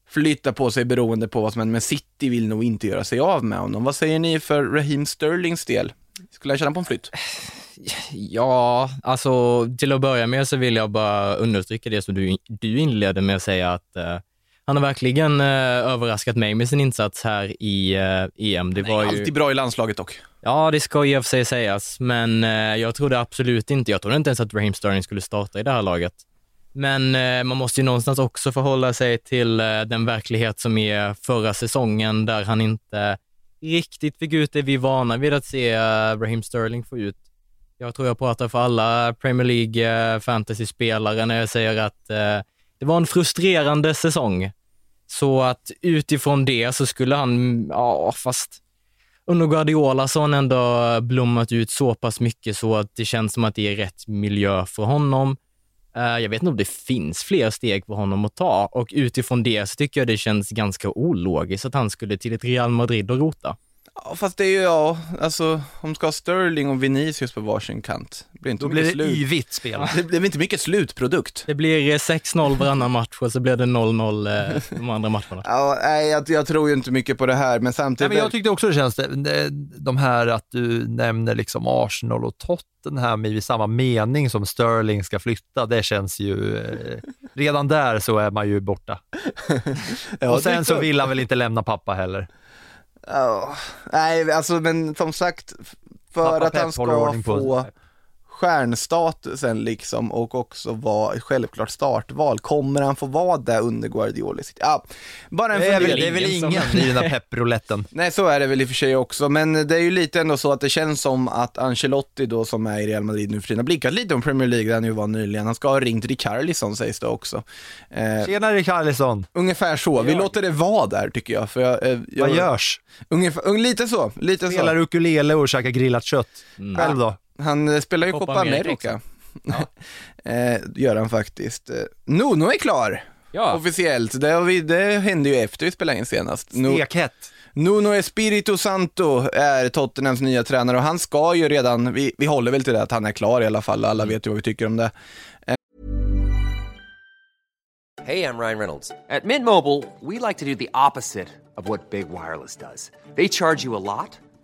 flytta på sig beroende på vad som händer, men City vill nog inte göra sig av med honom. Vad säger ni för Raheem Sterlings del? Skulle jag känna på en flytt? Ja, alltså till att börja med så vill jag bara understryka det som du, du inledde med att säga att eh, han har verkligen eh, överraskat mig med sin insats här i eh, EM. Det var ju... Alltid bra i landslaget dock. Ja, det ska i och för sig sägas, men eh, jag trodde absolut inte, jag trodde inte ens att Raheem Sterling skulle starta i det här laget. Men eh, man måste ju någonstans också förhålla sig till eh, den verklighet som är förra säsongen där han inte riktigt fick ut det vi är vana vid att se eh, Raheem Sterling få ut. Jag tror jag pratar för alla Premier League fantasy-spelare när jag säger att det var en frustrerande säsong. Så att utifrån det så skulle han, ja fast under Guardiola så har han ändå blommat ut så pass mycket så att det känns som att det är rätt miljö för honom. Eh, jag vet inte om det finns fler steg för honom att ta och utifrån det så tycker jag det känns ganska ologiskt att han skulle till ett Real Madrid och rota. Ja, fast det är ju, ja, alltså om ska ha Sterling och Vinicius på varsin kant, det blir inte Då blir det slut. yvigt spel. Det blir inte mycket slutprodukt. Det blir eh, 6-0 varannan match och så blir det 0-0 eh, [laughs] de andra matcherna. Ja, nej, jag, jag tror ju inte mycket på det här, men Nej, samtidigt... men jag tyckte också det känns, det, det- de här att du nämner liksom Arsenal och Tottenham i samma mening som Sterling ska flytta, det känns ju, eh, redan där så är man ju borta. [laughs] Ja, och sen det är så klart. vill han väl inte lämna pappa heller. Ja, nej, alltså men som sagt, för Pappa att Pep han ska få stjärnstatusen liksom och också vara ett självklart startval, kommer han få vara där under Guardiola? Ja, bara en Det är väl, fundering. det är väl ingen som- i den här pepprouletten. [laughs] Nej, så är det väl i och för sig också, men det är ju lite ändå så att det känns som att Ancelotti då, som är i Real Madrid nu för tiden, har blickat lite om Premier League där han ju var nyligen. Han ska ha ringt Richarlison sägs det också. Eh, Tjena Richarlison, ungefär så, vi låter det vara där tycker jag. För jag, eh, jag vad görs? Ungefär, un- lite så, lite Spelar så. ukulele och käkar grillat kött. Själv då? Han eh, spelar ju Copa Copa America America. [laughs] eh, gör han faktiskt. Eh, Nuno är klar, Ja, officiellt. Det, vi, det hände ju efter vi spelade in senast. Nu- Stekhett. Nuno Espirito Santo är Tottenhams nya tränare och han ska ju redan, vi, vi håller väl till det att han är klar i alla fall, alla vet ju vad vi tycker om det. Hey, I'm Ryan Reynolds. At Mint Mobile, we like to do the opposite of what Big Wireless does. They charge you a lot,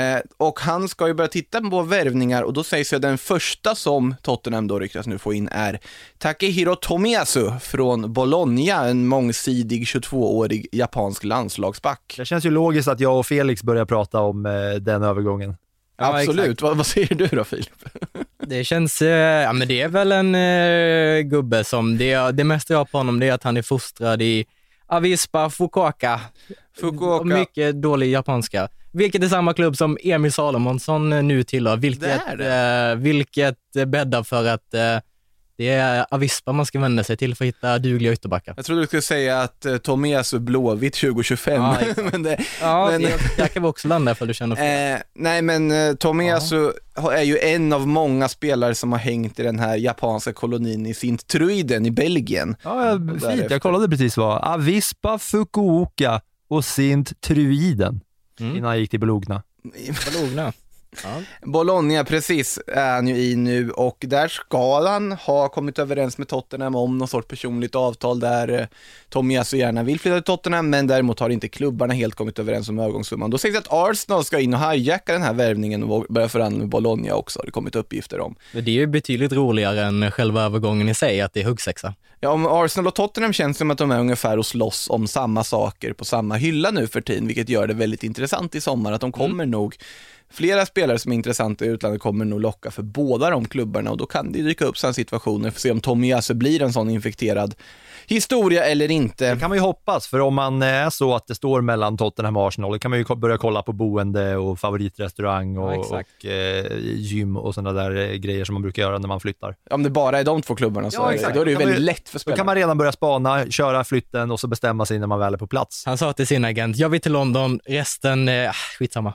Eh, och han ska ju börja titta på värvningar och då sägs att den första som Tottenham då ryktas nu få in är Takehiro Tomiyasu från Bologna, en mångsidig 22-årig japansk landslagsback. Det känns ju logiskt att jag och Felix börjar prata om eh, den övergången. Ja, Absolut, vad, vad säger du då Filip? [laughs] det känns, eh, ja men det är väl en eh, gubbe som, det, det mesta jag har på honom det är att han är fostrad i Avispa Fukuoka. Fukuoka. Mycket dålig japanska. Vilket är samma klubb som Emil Salomonsson eh, nu tillhör, vilket, Det är eh, vilket bäddar för att eh, det är Avispa man ska vända sig till för att hitta dugliga ytterbackar. Jag trodde du skulle säga att eh, Tomiyasu Blåvitt 2025, Ja, [laughs] men det, Ja, men, det, där kan vi också landa ifall du känner för Eh, nej men eh, Tomiyasu har- är ju en av många spelare som har hängt i den här japanska kolonin i Sint-Truiden i Belgien. Ja, ja, fint. Jag kollade precis vad Avispa, Fukuoka och Sint Truiden Mm. innan jag gick till Bologna. Bologna. Bologna, precis, är han ju i nu och där ska han ha kommit överens med Tottenham om någon sorts personligt avtal där eh, Tomiyasu gärna vill flytta till Tottenham, men däremot har inte klubbarna helt kommit överens om övergångssumman. Då sägs det att Arsenal ska in och hijacka den här värvningen och börja förhandla med Bologna också, har det kommit uppgifter om. Men det är ju betydligt roligare än själva övergången i sig, att det är huggsexa. Ja, om Arsenal och Tottenham känns som att de är ungefär och slåss om samma saker på samma hylla nu för tiden, vilket gör det väldigt intressant i sommar, att de kommer nog Flera spelare som är intressanta i utlandet kommer nog locka för båda de klubbarna och då kan det dyka upp sådana situationer för att se om Tomiyasu blir en sån infekterad historia eller inte. Det kan man ju hoppas, för om man är så att det står mellan Tottenham och Arsenal, då kan man ju börja kolla på boende och favoritrestaurang och, Ja, och eh, gym och sådana där eh, grejer som man brukar göra när man flyttar. Om det bara är de två klubbarna så Ja, exakt. då är det ju Kan man väldigt ju- lätt för Då spelarna. kan man redan börja spana, köra flytten och så bestämma sig när man väl är på plats. Han sa till sin agent, jag vill till London, resten, eh, skitsamma.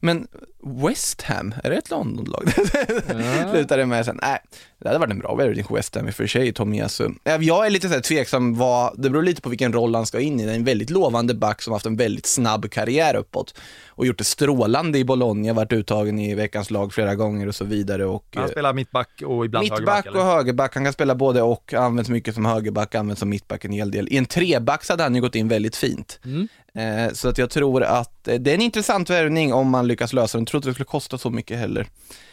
Men West Ham, är det ett Londonlag? [laughs] Slutar det med sen, nej, det hade varit en bra värvning för West Ham i och för sig, Tomiyasu. Eh, Jag är lite så här tveksam vad, det beror lite på vilken roll han ska in i. Det är en väldigt lovande back som haft en väldigt snabb karriär uppåt och gjort det strålande i Bologna, varit uttagen i veckans lag flera gånger och så vidare. Och, Han eh, spelar mittback och ibland högerback. Mittback och högerback, han kan spela både och, används mycket som högerback, används som mittback en hel del. I en trebacks hade han ju gått in väldigt fint. Eh, så att jag tror att det är en intressant värvning om man lyckas lösa den. Jag tror inte det skulle kosta så mycket heller.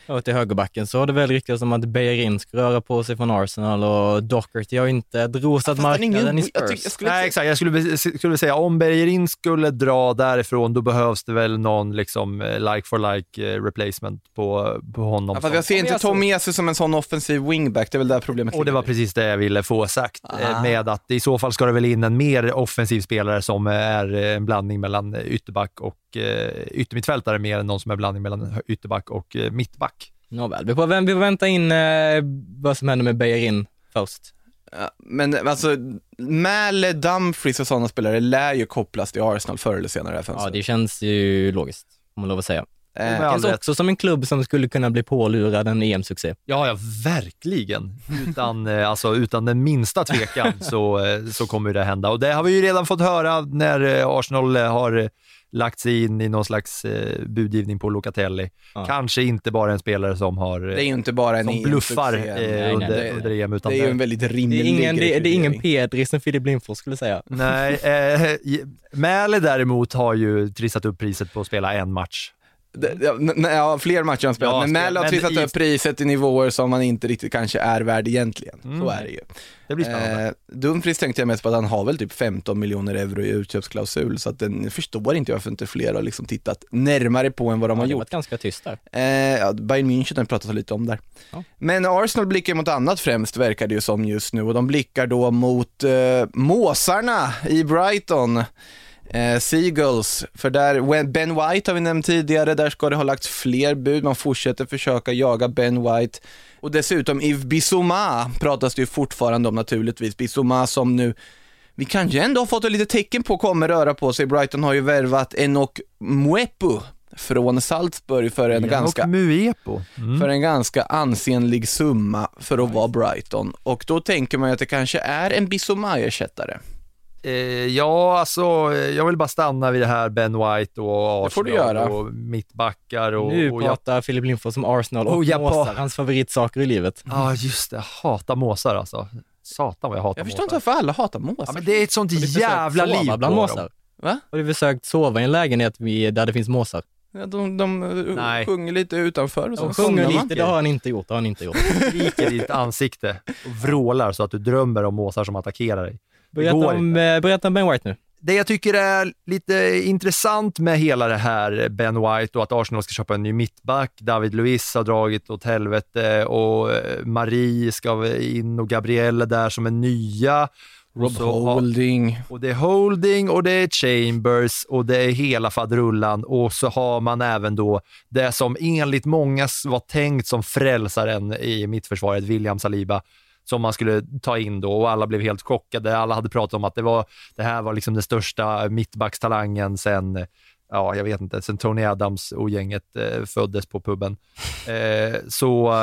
Och till högerbacken så har det väl ryktats om att Beirin Bellerin ska röra på sig från Arsenal och Docherty har inte drosat marknaden i Spurs. Nej, exakt. Jag skulle, skulle säga om Bergerin skulle dra därifrån, då behövs det väl någon liksom eh, like for like eh, replacement på, på honom. Ja, jag ser inte Tom Esu som en sån offensiv wingback, det är väl där problemet Och det var precis det jag ville få sagt, eh, med att i så fall ska det väl in en mer offensiv spelare som är en blandning mellan ytterback och yttermittfältare mer än någon som är blandning mellan ytterback och mittback. Nåväl, vi får, vä- vi får vänta in eh, vad som händer med Bellerin först. Ja, men alltså, Mäle, Dumfries och sådana spelare lär ju kopplas till Arsenal förr eller senare i det här Ja, fönstret. det känns ju logiskt, om man lov att säga. Eh, Det all känns rätt. också som en klubb som skulle kunna bli pålurad en EM-succé. Ja, ja, verkligen. Utan, eh, alltså, utan den minsta tvekan så, eh, så kommer det hända. Och det har vi ju redan fått höra när eh, Arsenal eh, har eh, lagt sig in i någon slags eh, budgivning på Locatelli. Ja. Kanske inte bara en spelare som har det är ju inte bara en som bluffar eh, Nej, under, det- under EM. Utan Det är ju en väldigt rimlig Det är ingen, det, det är ingen. Pedri som Filip Lindfors skulle säga. Nej, eh, Mäle däremot har ju trissat upp priset på att spela en match. Ja, fler matcher har han spelat, Ja, men Mäle har trissat i- upp priset i nivåer som man inte riktigt kanske är värd egentligen. Så är det ju. Det blir spännande. Eh, Dumfries tänkte jag mest på att han har väl typ 15 miljoner euro i utköpsklausul, så att den förstår inte jag varför inte fler har liksom tittat närmare på än vad de Ja, har det har gjort. varit ganska tyst där. Eh, ja, Bayern München har pratat lite om där. Ja. Men Arsenal blickar mot annat främst, verkar det ju som just nu, och de blickar då mot eh, måsarna i Brighton. Eh, Seagulls, för där, Ben White har vi nämnt tidigare, där ska det ha lagts fler bud, man fortsätter försöka jaga Ben White. Och dessutom Yves Bissouma pratas det ju fortfarande om naturligtvis, Bissouma som nu vi kanske ändå har fått ett litet tecken på kommer röra på sig. Brighton har ju värvat Enok Mwepu från Salzburg för en Janok ganska. Mm. för en ganska ansenlig summa för att vara Brighton. Och då tänker man ju att det kanske är en Bissouma-ersättare. Eh, ja, alltså eh, jag vill bara stanna vid det här Ben White och Arsenal Det får du göra. och mittbackar och... nu och pratar Filip Lindfors om Arsenal och Och Japan. måsar, hans favoritsaker i livet. Ja, ah, just det. Jag hatar måsar alltså. Satan vad jag hatar Jag måsar. förstår inte varför alla hatar måsar. Ja, men det är ett sånt jävla liv på bland dem. måsar? Va? Har du försökt sova i en lägenhet där det finns måsar? Ja, de de uh, Nej. sjunger lite utanför och så De sjunger man. lite, det har han inte gjort, det har han inte gjort. [laughs] Skriker i ditt ansikte och vrålar så att du drömmer om måsar som attackerar dig. Berätta om, eh, berätta om Ben White nu. Det jag tycker är lite intressant med hela det här Ben White och att Arsenal ska köpa en ny mittback. David Luiz har dragit åt helvete och eh, Marie ska in och Gabrielle där som är nya. Och Rob så har- Holding. Och det är Holding och det är Chambers och det är hela faderullan och så har man även då det som enligt många var tänkt som frälsaren i mittförsvaret, William Saliba, som man skulle ta in då och alla blev helt chockade. Alla hade pratat om att det, var, det här var liksom den största mittbackstalangen sen ja, jag vet inte, sen Tony Adams och gänget eh, föddes på puben. [laughs] Eh, så,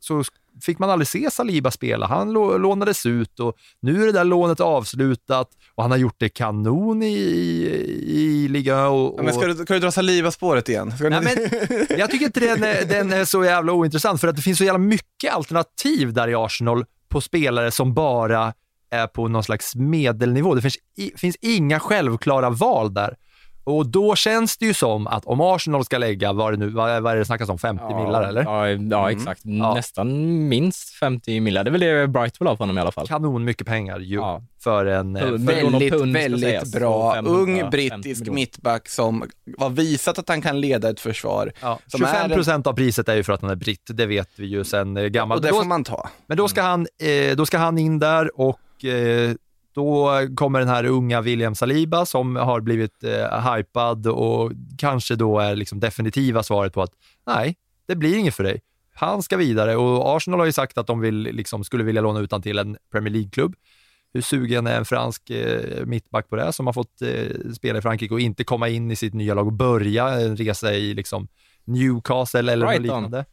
så fick man aldrig se Saliba spela. Han lå- lånades ut och nu är det där lånet avslutat och han har gjort det kanon i, i, i ligan. Och, Ja, men ska, och- du, ska du dra Saliba-spåret igen? Ska Nej, ni- men, jag tycker inte den är, den är så jävla ointressant för att det finns så jävla mycket alternativ där i Arsenal på spelare som bara är på någon slags medelnivå. Det finns, i, finns inga självklara val där. Och då känns det ju som att om Arsenal ska lägga, vad är det nu, vad, vad är det snackas om, 50 millar eller? Ja, ja exakt. Ja. Nästan minst 50 millar. Det är väl det Bright vill ha på honom i alla fall. Kanon mycket pengar ju Ja. för en... eh, För- väldigt, pund väldigt bra, och 550 ung brittisk miljoner. mittback som har visat att han kan leda ett försvar. ja, som är 25 en- procent av priset är ju för att han är britt, det vet vi ju sen eh, gammalt. Och det får man ta. Men då ska han, eh, då ska han in där och eh, då kommer den här unga William Saliba som har blivit eh, hypad och kanske då är liksom definitiva svaret på att nej, det blir inget för dig. Han ska vidare och Arsenal har ju sagt att de vill, liksom, skulle vilja låna ut han till en Premier League-klubb. Hur sugen är en fransk eh, mittback på det som har fått eh, spela i Frankrike och inte komma in i sitt nya lag och börja en resa i liksom, Newcastle eller något Brighton. liknande.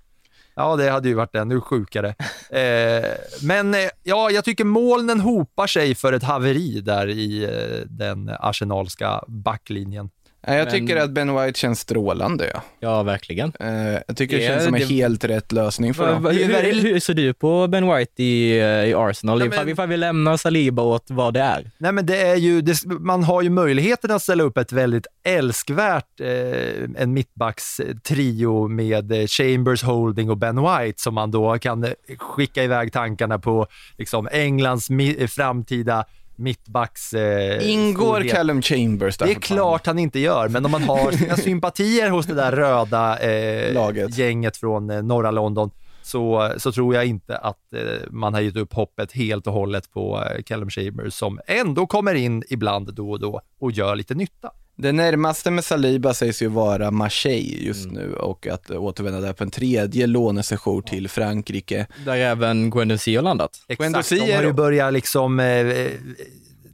Ja, det hade ju varit ännu sjukare. Eh, men eh, ja, jag tycker molnen hopar sig för ett haveri där i eh, den arsenalska backlinjen. Nej, jag Men- tycker att Ben White känns strålande. Ja. Ja, verkligen. Eh, jag tycker det, Det- känns som en det- helt rätt lösning för dem. hur, hur, hur ser du på Ben White i, eh, i Arsenal? Ja, ifall, men- ifall vi lämnar Saliba åt vad det är. Nej, men det är ju, det, man har ju möjligheten att ställa upp ett väldigt älskvärt, eh, en mittbackstrio med eh, Chambers, Holding och Ben White som man då kan skicka iväg tankarna på liksom, Englands framtida mittbacks... Eh, Ingår storhet. Callum Chambers där Det är klart han inte gör, men om man har sina [laughs] sympatier hos det där röda eh, Laget. gänget från eh, norra London så, så tror jag inte att eh, man har gett upp hoppet helt och hållet på eh, Callum Chambers som ändå kommer in ibland då och då och gör lite nytta. Det närmaste med Saliba sägs ju vara Marseille just nu och att återvända där på en tredje lånesession till Frankrike. Där även Guendouzi har landat. Exakt, Guendouzi de har ju börjat liksom eh, eh,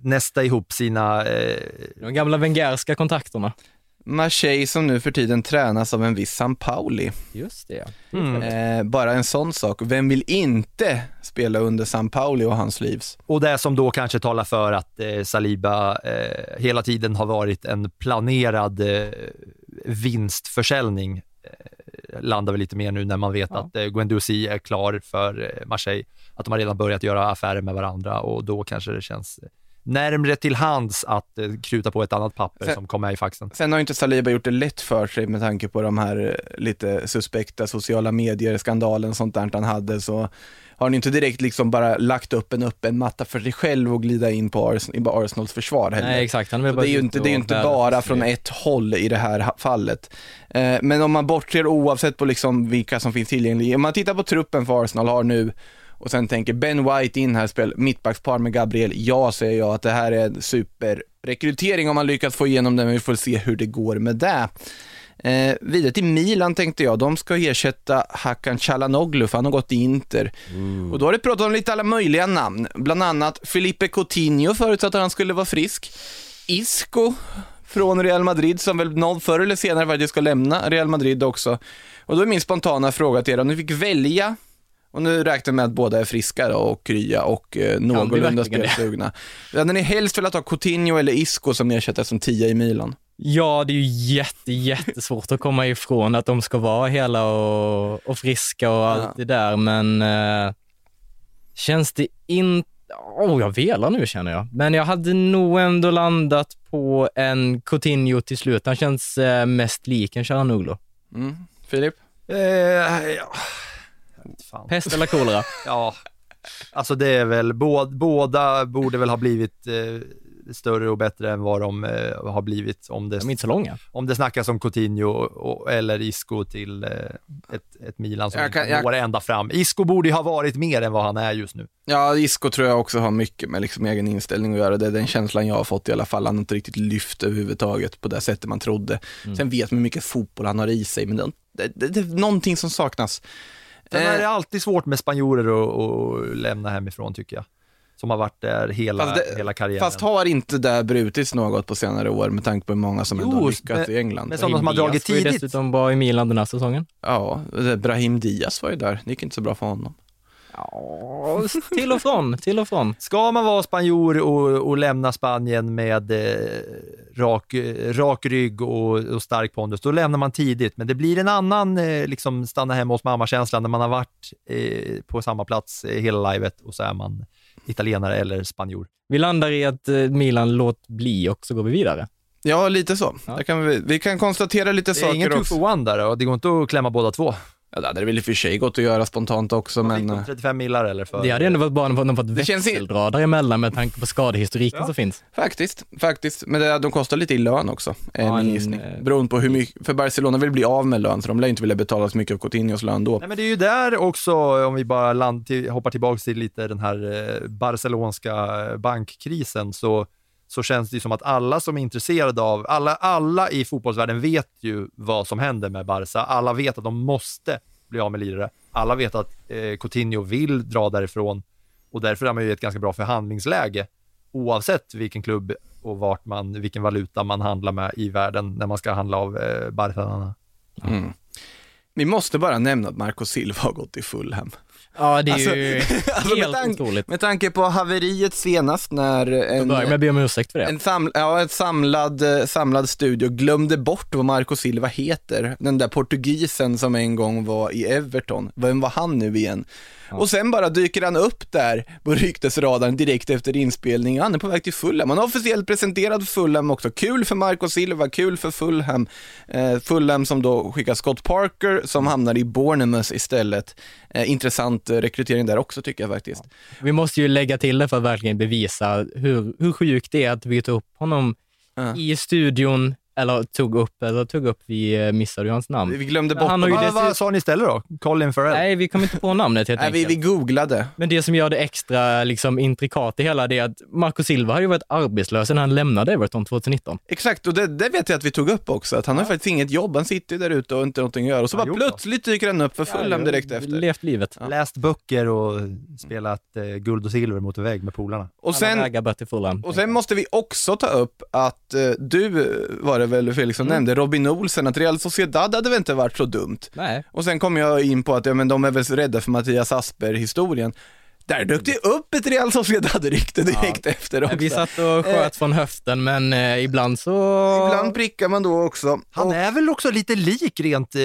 nästa ihop sina... Eh, De gamla Wengerska kontakterna. Marseille som nu för tiden tränas av en viss San Pauli. Just det. mm. Eh, bara en sån sak. Vem vill inte spela under San Pauli och hans livs? Och det som då kanske talar för att eh, Saliba eh, hela tiden har varit en planerad eh, vinstförsäljning eh, landar väl lite mer nu när man vet Ja. att eh, Guendouzi är klar för eh, Marseille, att de har redan börjat göra affärer med varandra och då kanske det känns eh, närmre till hands att eh, kruta på ett annat papper Sen- som kommer med i faxen. Sen har ju inte Saliba gjort det lätt för sig med tanke på de här eh, lite suspekta sociala medier-skandalen sånt där han hade så har han ju inte direkt liksom bara lagt upp en öppen matta för sig själv och glida in på Ars- Arsenals försvar heller. Nej, exakt. Han det är ju inte, det är inte bara från ett håll i det här fallet. Eh, men om man bortser oavsett på liksom vilka som finns tillgängliga, om man tittar på truppen för Arsenal har nu och sen tänker Ben White in här, spel, mittbackspar med Gabriel, ja säger jag att det här är en superrekrytering om man lyckas få igenom det, men vi får se hur det går med det. Eh, vidare till Milan tänkte jag, de ska ersätta Hakan Çalhanoğlu för han har gått till Inter. Och då har det pratat om lite alla möjliga namn, bland annat Felipe Coutinho förutsatt att han skulle vara frisk. Isco från Real Madrid som väl någon förr eller senare faktiskt ska lämna Real Madrid också. Och då är min spontana fråga till er, om ni fick välja, och nu räknar jag med att båda är friska då, och krya och eh, någorlunda verkligen det? spelsugna. Hade ni helst velat ha Coutinho eller Isco som ersättare som tia i Milan? Ja, det är ju jätte, jättesvårt att komma ifrån att de ska vara hela och, och friska och allt Ja. det där, men eh, känns det inte... Åh, jag velar nu känner jag. Men jag hade nog ändå landat på en Coutinho till slut. Han känns eh, mest lik en Çalhanoğlu. Mm. Filip? Eh, ja. Fan. Pest eller kolera? [laughs] Ja, alltså det är väl, båda, båda borde väl ha blivit eh, större och bättre än vad de eh, har blivit om det, De är inte så långa. om det snackas om Coutinho och, och, eller Isco till eh, ett, ett Milan som Jag kan- jag- når ända fram. Isco borde ju ha varit mer än vad han är just nu. Ja, Isco tror jag också har mycket med liksom egen inställning att göra. Det är den känslan jag har fått i alla fall. Han har inte riktigt lyft överhuvudtaget på det sättet man trodde. Sen vet man hur mycket fotboll han har i sig, men det, det, det, det är någonting som saknas. Sen Eh, är det alltid svårt med spanjorer att att lämna hemifrån tycker jag. Som har varit där hela, Fast det- hela karriären. Fast har inte det brutits något på senare år med tanke på hur många som ändå Jo, har lyckats i England? men som de som har dragit Diaz var ju tidigt. dessutom i Milan den här säsongen. Ja, Brahim Diaz var ju där. Det gick inte så bra för honom. Ja, till och från, till och från. Ska man vara spanjor och, och lämna Spanien med eh, rak, rak rygg och, och stark pondus, då lämnar man tidigt. Men det blir en annan eh, liksom stanna hemma hos mamma-känsla när man har varit eh, på samma plats eh, hela livet och så är man italienare eller spanjor. Vi landar i att eh, Milan låt bli och så går vi vidare. Ja, lite så. Ja. Där kan vi, vi kan konstatera lite Det är saker ingen two for one där och det går inte att klämma båda två. Ja, det hade väl i och för sig gått att göra spontant också, Man men... de eh, 35 millar eller? För, Det hade ändå varit bra om de fått Det känns i- växeldra däremellan med tanke på skadehistoriken som finns. Faktiskt, faktiskt. Men det, de kostar lite i lön också, är Ja, min gissning. eh, Beroende på hur mycket, för Barcelona vill bli av med lön, så de lär inte vilja betala så mycket av Coutinhos lön då. Nej, men det är ju där också, om vi bara land till, hoppar tillbaka till lite den här eh, barcelonska bankkrisen, så, så känns det ju som att alla som är intresserade av, alla, alla i fotbollsvärlden vet ju vad som händer med Barca. Alla vet att de måste bli av med lirare. Alla vet att eh, Coutinho vill dra därifrån och därför är man ju i ett ganska bra förhandlingsläge oavsett vilken klubb och vart man, vilken valuta man handlar med i världen när man ska handla av eh, Barcelona. Mm. Vi måste bara nämna att Marco Silva har gått i Fulham. Ja, det är Alltså- ju [laughs] Alltså, med, helt tanke, otroligt. med tanke på haveriet senast när en, börjar med att be om ursäkt för det. en, sam, ja, ett samlad, eh, samlad studio glömde bort vad Marco Silva heter. Den där portugisen som en gång var i Everton. Vem var han nu igen? Och sen bara dyker han upp där på ryktesradarn direkt efter inspelning. Han är på väg till Fulham. Han har officiellt presenterad för Fulham också. Kul för Marco Silva, kul för Fulham. Eh, Fulham som då skickar Scott Parker som hamnar i Bournemouth istället. Eh, intressant eh, rekrytering där också tycker jag faktiskt. Vi måste ju lägga till det för att verkligen bevisa hur, hur sjukt det är att tog upp honom i studion, eller tog upp, eller tog upp, vi eh, missade ju hans namn. Vi glömde bort han har ju Vad, vad sa ni istället då? Colin Farrell? Nej, vi kom inte på namnet helt Nej, vi, enkelt. vi googlade. Men det som gör det extra liksom, intrikat i hela det är att Marco Silva har ju varit arbetslös när han lämnade Everton 2019. Exakt, och det, det vet jag att vi tog upp också, att han har faktiskt inget jobb, han sitter ju där ute och inte någonting att göra. Och så Ja, bara plötsligt dyker han upp för Fulham direkt efter. Levt livet. Läst böcker och spelat eh, guld och silver mot vägg med polarna. Och Alla sen, vägar bör till Fulham. och sen måste vi också ta upp att eh, du, var det väl Felix som nämnde, Robin Olsen, att Real Sociedad hade väl inte varit så dumt. Nej. Och sen kom jag in på att ja, men de är väl rädda för Mattias Asper-historien. Där dök det upp ett Real Sociedad-rykte direkt efter också. Vi satt och sköt från höften, men eh, ibland så... Ibland prickar man då också. Han Och är väl också lite lik rent eh,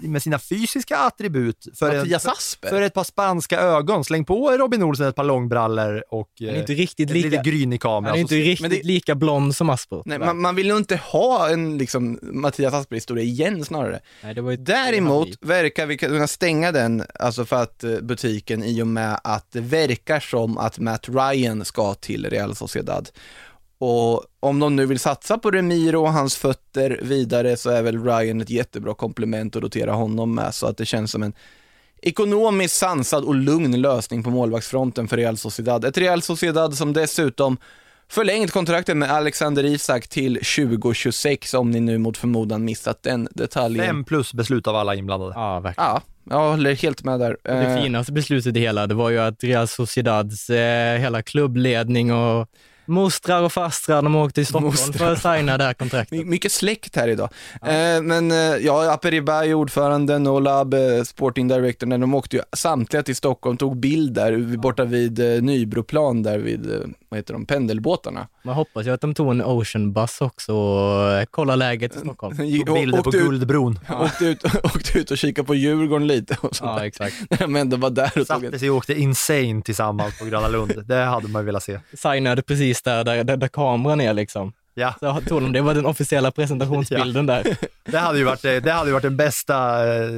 med sina fysiska attribut. För, en, Asper. för ett par spanska ögon. Släng på Robin Olsen ett par långbrallor och eh, inte riktigt lika, gryn i kameran. han är inte riktigt men det- lika blond som Asper. Nej, man, man vill nog inte ha en liksom, Mattias Asper-historia igen snarare. Nej, det var ju Däremot verkar vi kunna stänga den, alltså för att eh, butiken i och med att det verkar som att Matt Ryan ska till Real Sociedad. Och om de nu vill satsa på Remiro och hans fötter vidare så är väl Ryan ett jättebra komplement att rotera honom med så att det känns som en ekonomiskt sansad och lugn lösning på målvaktsfronten för Real Sociedad. Ett Real Sociedad som dessutom förlängt kontraktet med Alexander Isak till 2026 om ni nu mot förmodan missat den detaljen. Fem plus beslut av alla inblandade. Ja, verkligen. Ja, jag håller helt med där. Det Eh, finaste beslutet i hela, det var ju att Real Sociedads eh, hela klubbledning och mostrar och fastrar, de åkte till Stockholm Mostrar. för att signa det här kontraktet. My- Mycket släkt här idag. Eh, men eh, ja, Aperibai, ordföranden och Lab, eh, sporting director, de åkte ju samtliga till Stockholm, tog bild där borta vid eh, Nybroplan där vid, eh, vad heter de, pendelbåtarna. Man hoppas ju att de tog en Ocean Bus också och kollade läget i Stockholm. [laughs] Tog bilder på Guldbron. [laughs] åkte, ut, [laughs] åkte ut och kikade på Djurgården lite och sånt Ja, där. exakt. När de ändå var där och tog en... Satte sig och åkte insane tillsammans på Gröna Lund. Det hade man ju velat se. Signade precis där, där, där, där kameran är liksom. Ja, Så tog de, det var den officiella presentationsbilden där. [laughs] det hade ju varit, det hade ju varit den bästa eh,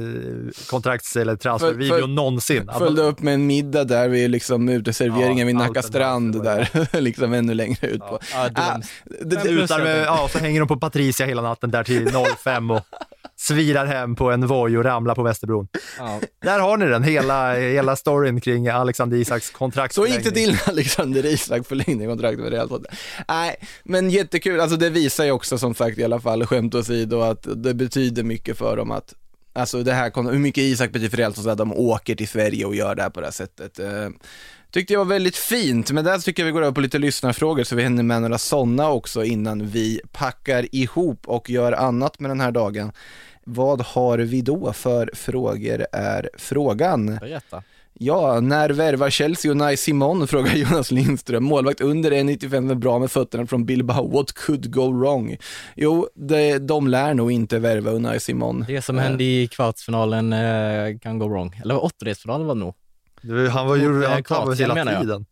kontrakts eller transfervideon För- för- någonsin. Att- Följde upp med en middag där vid liksom uteserveringen Ja, vid Nacka strand där, [laughs] liksom ännu längre ut på. Ja, Ah, det, det, Utar med, ja, så hänger de på Patricia hela natten där till 05 och svirar hem på en Voi och ramlar på Västerbron. Ja. Där har ni den, hela, hela storyn kring Alexander Isaks kontrakt. Så gick det till när Alexander Isak förlängde kontraktet med Real Sociedad. Nej, men jättekul. Alltså det visar ju också som sagt i alla fall, skämt åsido, att det betyder mycket för dem att Alltså det här, hur mycket Isak betyder för Real att de åker till Sverige och gör det här på det här sättet. Eh, tyckte jag var väldigt fint, men där tycker jag vi går över på lite lyssnarfrågor så vi hinner med några sådana också innan vi packar ihop och gör annat med den här dagen. Vad har vi då för frågor är frågan. Berätta. Ja, när värvar Chelsea och Unai Simon? Frågar Jonas Lindström. Målvakt under 1,95 är bra med fötterna från Bilbao. What could go wrong? Jo, det, de lär nog inte värva Unai Simon. Det som hände i kvartsfinalen eh, kan gå wrong. Eller åttondelsfinalen var det nog. Han var ju Mot, eh, han tappade hela menar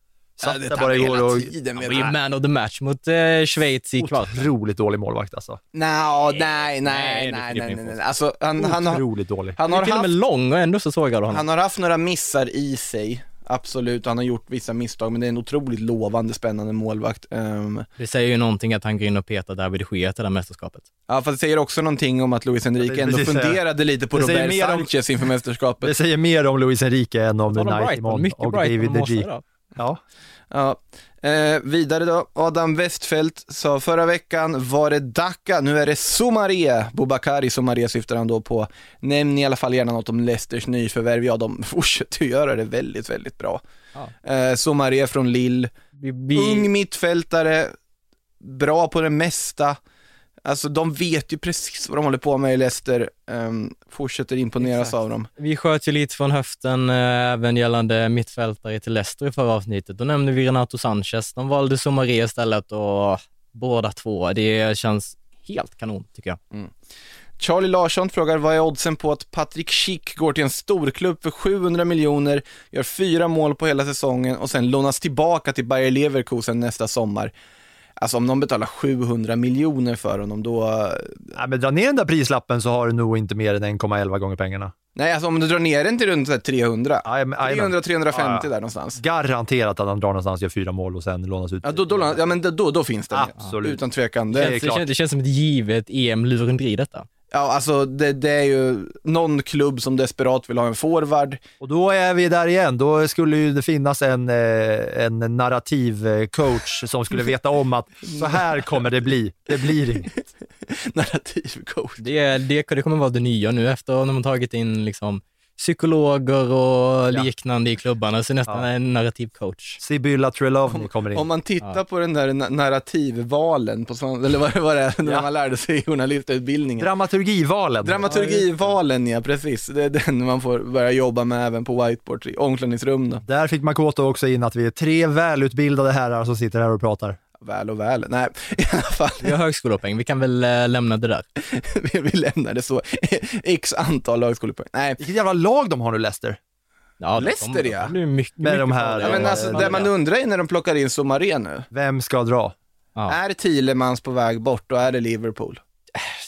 jag. tiden. Ja, Satt det där bara igår och tiden Han var ju man of the match mot eh, Schweiz i kvart. otroligt dålig målvakt alltså. Nej, nej, nej, Nej, nej, nej, nej, nej. Alltså, han, han, har, Otroligt dålig. han, har är till och med haft, lång och ändå så sågade du honom. han har haft några missar i sig. Absolut, han har gjort vissa misstag, men det är en otroligt lovande, spännande målvakt. Ehm, Det säger ju någonting att han går in och petar David de Gea till det här mästerskapet. ja, fast det säger också någonting om att Luis Enrique det ändå precis funderade lite på Robert mer om- Sanchez inför mästerskapet. Det säger mer om Luis Enrique än om Simon mycket och David de Gea. Ja. Ja. Eh, vidare då, Adam Westfeldt sa förra veckan var det Dacca, nu är det Somaria. Bobakari Somaria syftar han då på. Nämn i alla fall gärna något om Leicesters nyförvärv. Ja, de [laughs] fortsätter göra det väldigt, väldigt bra. Ja. Eh, Somaria från Lille, ung mittfältare, bra på det mesta. Alltså de vet ju precis vad de håller på med i Leicester, um, fortsätter imponeras Exakt. av dem. Vi sköt ju lite från höften eh, även gällande mittfältare till Leicester i förra avsnittet. Då nämnde vi Renato Sanchez. De valde Somaré istället och båda två, det känns helt kanon tycker jag. Charlie Larsson frågar vad är oddsen på att Patrick Schick går till en storklubb för 700 miljoner, gör fyra mål på hela säsongen och sen lånas tillbaka till Bayer Leverkusen nästa sommar. Alltså om de betalar 700 miljoner för honom då, Nej, men dra ner den där prislappen så har du nog inte mer än 1,11 gånger pengarna. nej alltså om du drar ner den till runt så här 300, Jajamän, jajamän. 300-350 Ja, ja. där någonstans. Garanterat att han drar någonstans, gör fyra mål och sen lånas ut. Ja, då, då, ja men då, då finns det Absolut. utan tvekan. Det Det, Det, känns, det känns som ett givet EM-lurendri detta. Ja alltså det, det är ju någon klubb som desperat vill ha en forward, Och då är vi där igen. Då skulle ju det finnas en, eh, en narrativ eh, coach som skulle veta om att så här kommer det bli. Det blir inget. [laughs] narrativ coach. Det, det, det kommer vara det nya nu efter när man tagit in liksom psykologer och Ja. liknande i klubbarna, så nästan Ja. en narrativ coach. Sibylla Trelawney kommer in. Om man tittar Ja. på den där na- narrativvalen på svan, eller vad, vad det är, när Ja. man lärde sig journalistutbildningen. Dramaturgivalen. Dramaturgivalen ja, precis. Det är den man får börja jobba med även på whiteboard i omklädningsrum då. Där fick Makoto också in att vi är tre välutbildade herrar som sitter här och pratar. Väl och väl. Nej, i alla fall, Vi har högskolepoäng, vi kan väl eh, lämna det där. [laughs] vi, vi lämnar det så. [laughs] X antal högskolepoäng. Nej, Vilket jävla lag de har nu, Leicester. Ja, Leicester, ja. Det blir mycket, Med mycket de här- ja men alltså det man undrar är när de plockar in Somaré nu. Vem ska dra? Ja. Är Thielemans på väg bort och är det Liverpool?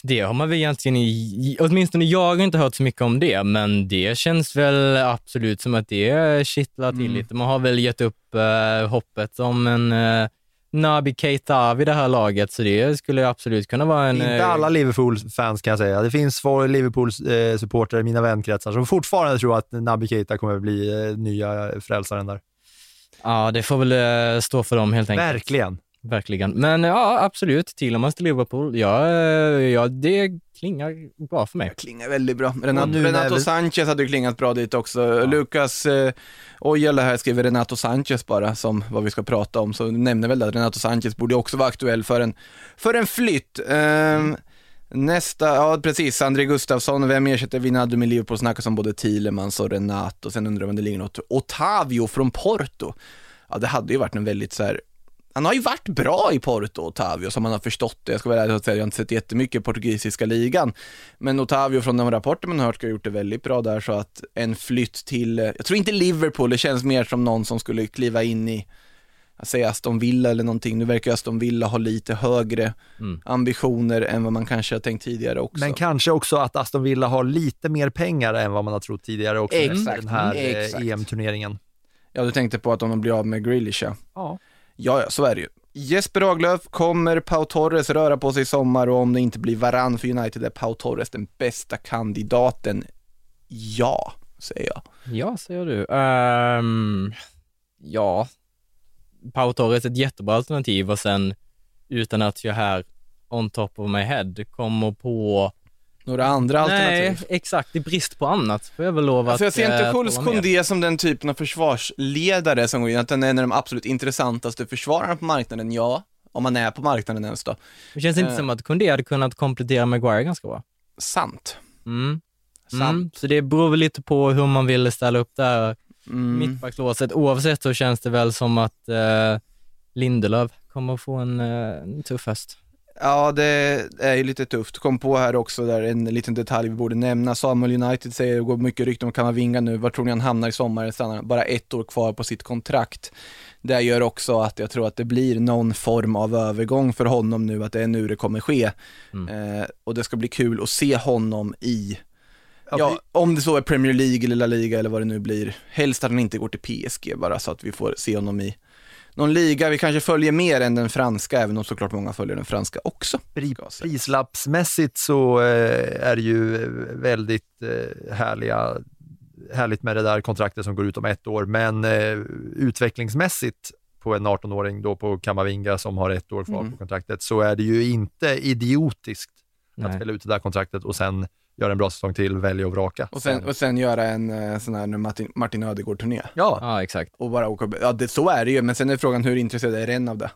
Det har man väl egentligen, i, åtminstone jag har inte hört så mycket om det, men det känns väl absolut som att det kittlar till Mm. lite. Man har väl gett upp eh, hoppet om en eh, Naby Keita vid det här laget, så det skulle absolut kunna vara en... Inte eh, alla Liverpool-fans kan jag säga. Det finns Liverpool-supportrar i mina vänkretsar som fortfarande tror att Naby Keita kommer att bli eh, nya frälsaren där. Ja, det får väl eh, stå för dem helt enkelt. Verkligen. Verkligen. Men ja, absolut. Tillsammans till Liverpool. Ja, ja, det klingar bra för mig. Det klingar väldigt bra. Renato, Och nu Renato vi- Sanchez hade ju klingat bra dit också. Lukas eh, Ojala här skriver Renato Sanchez bara som vad vi ska prata om, så nämner väl att Renato Sanchez borde också vara aktuell för en, för en flytt. Ehm, Nästa, ja precis, André Gustafsson, vem ersätter Wijnaldum i Liverpool? Snackas om både Thielemans och Renato, sen undrar man om det ligger något. Otavio från Porto. Ja det hade ju varit en väldigt så här han har ju varit bra i Porto, Otavio, som man har förstått det. Jag ska vara ärlig och säga, jag har inte sett jättemycket i portugisiska ligan. Men Otavio från de rapporter man har hört har gjort det väldigt bra där, så att en flytt till, eh, jag tror inte Liverpool, det känns mer som någon som skulle kliva in i, säger Aston Villa eller någonting. Nu verkar Aston Villa ha lite högre Mm. ambitioner än vad man kanske har tänkt tidigare också. Men kanske också att Aston Villa har lite mer pengar än vad man har trott tidigare också Exakt, den här eh, exakt. EM-turneringen. Ja, du tänkte på att om de blir av med Grealish, ja. Ja. Ja, ja, så är det ju. Jesper Haglöf, kommer Pau Torres röra på sig i sommar och om det inte blir varann för United är Pau Torres den bästa kandidaten? Ja, säger jag. Ja, säger du. Um, ja, Pau Torres är ett jättebra alternativ och sen utan att jag här on top of my head kommer på... Några andra alternativ? Nej, exakt. I brist på annat får jag väl lov Alltså jag att ser inte eh, Jules. Koundé som den typen av försvarsledare som går in, att den är en av de absolut intressantaste försvararna på marknaden, ja. Om man är på marknaden ens då. Det känns inte Eh. som att Koundé hade kunnat komplettera Maguire ganska bra. Sant. Mm. Sant. Mm. Så det beror väl lite på hur man vill ställa upp där Mm. mittbackslåset. Oavsett så känns det väl som att eh, Lindelöf kommer att få en, eh, en tuff höst. Ja, det är ju lite tufft. Kom på här också där en liten detalj vi borde nämna. Samuel United säger, det går mycket rykten om Kamavinga nu. Var tror ni han hamnar i sommar? Stannar han bara ett år kvar på sitt kontrakt. Det gör också att jag tror att det blir någon form av övergång för honom nu, att det är nu det kommer ske. Eh, och det ska bli kul att se honom i, ja, om det så är Premier League eller La Liga eller vad det nu blir. Helst att han inte går till PSG bara så att vi får se honom i någon liga vi kanske följer mer än den franska, även om såklart många följer den franska också. Pri- Prislappsmässigt så eh, är det ju väldigt eh, härliga, härligt med det där kontraktet som går ut om ett år, men eh, utvecklingsmässigt på en 18-åring då på Kamavinga som har ett år kvar Mm. på kontraktet så är det ju inte idiotiskt att Nej. spela ut det där kontraktet och sen göra en bra säsong till, välja och vraka. Och sen, och sen göra en eh, sån här Martin, Martin Ödegård-turné. Ja, Ja, exakt. Och bara åka, ja det, så är det ju, men sen är frågan hur intresserad är Ren av det?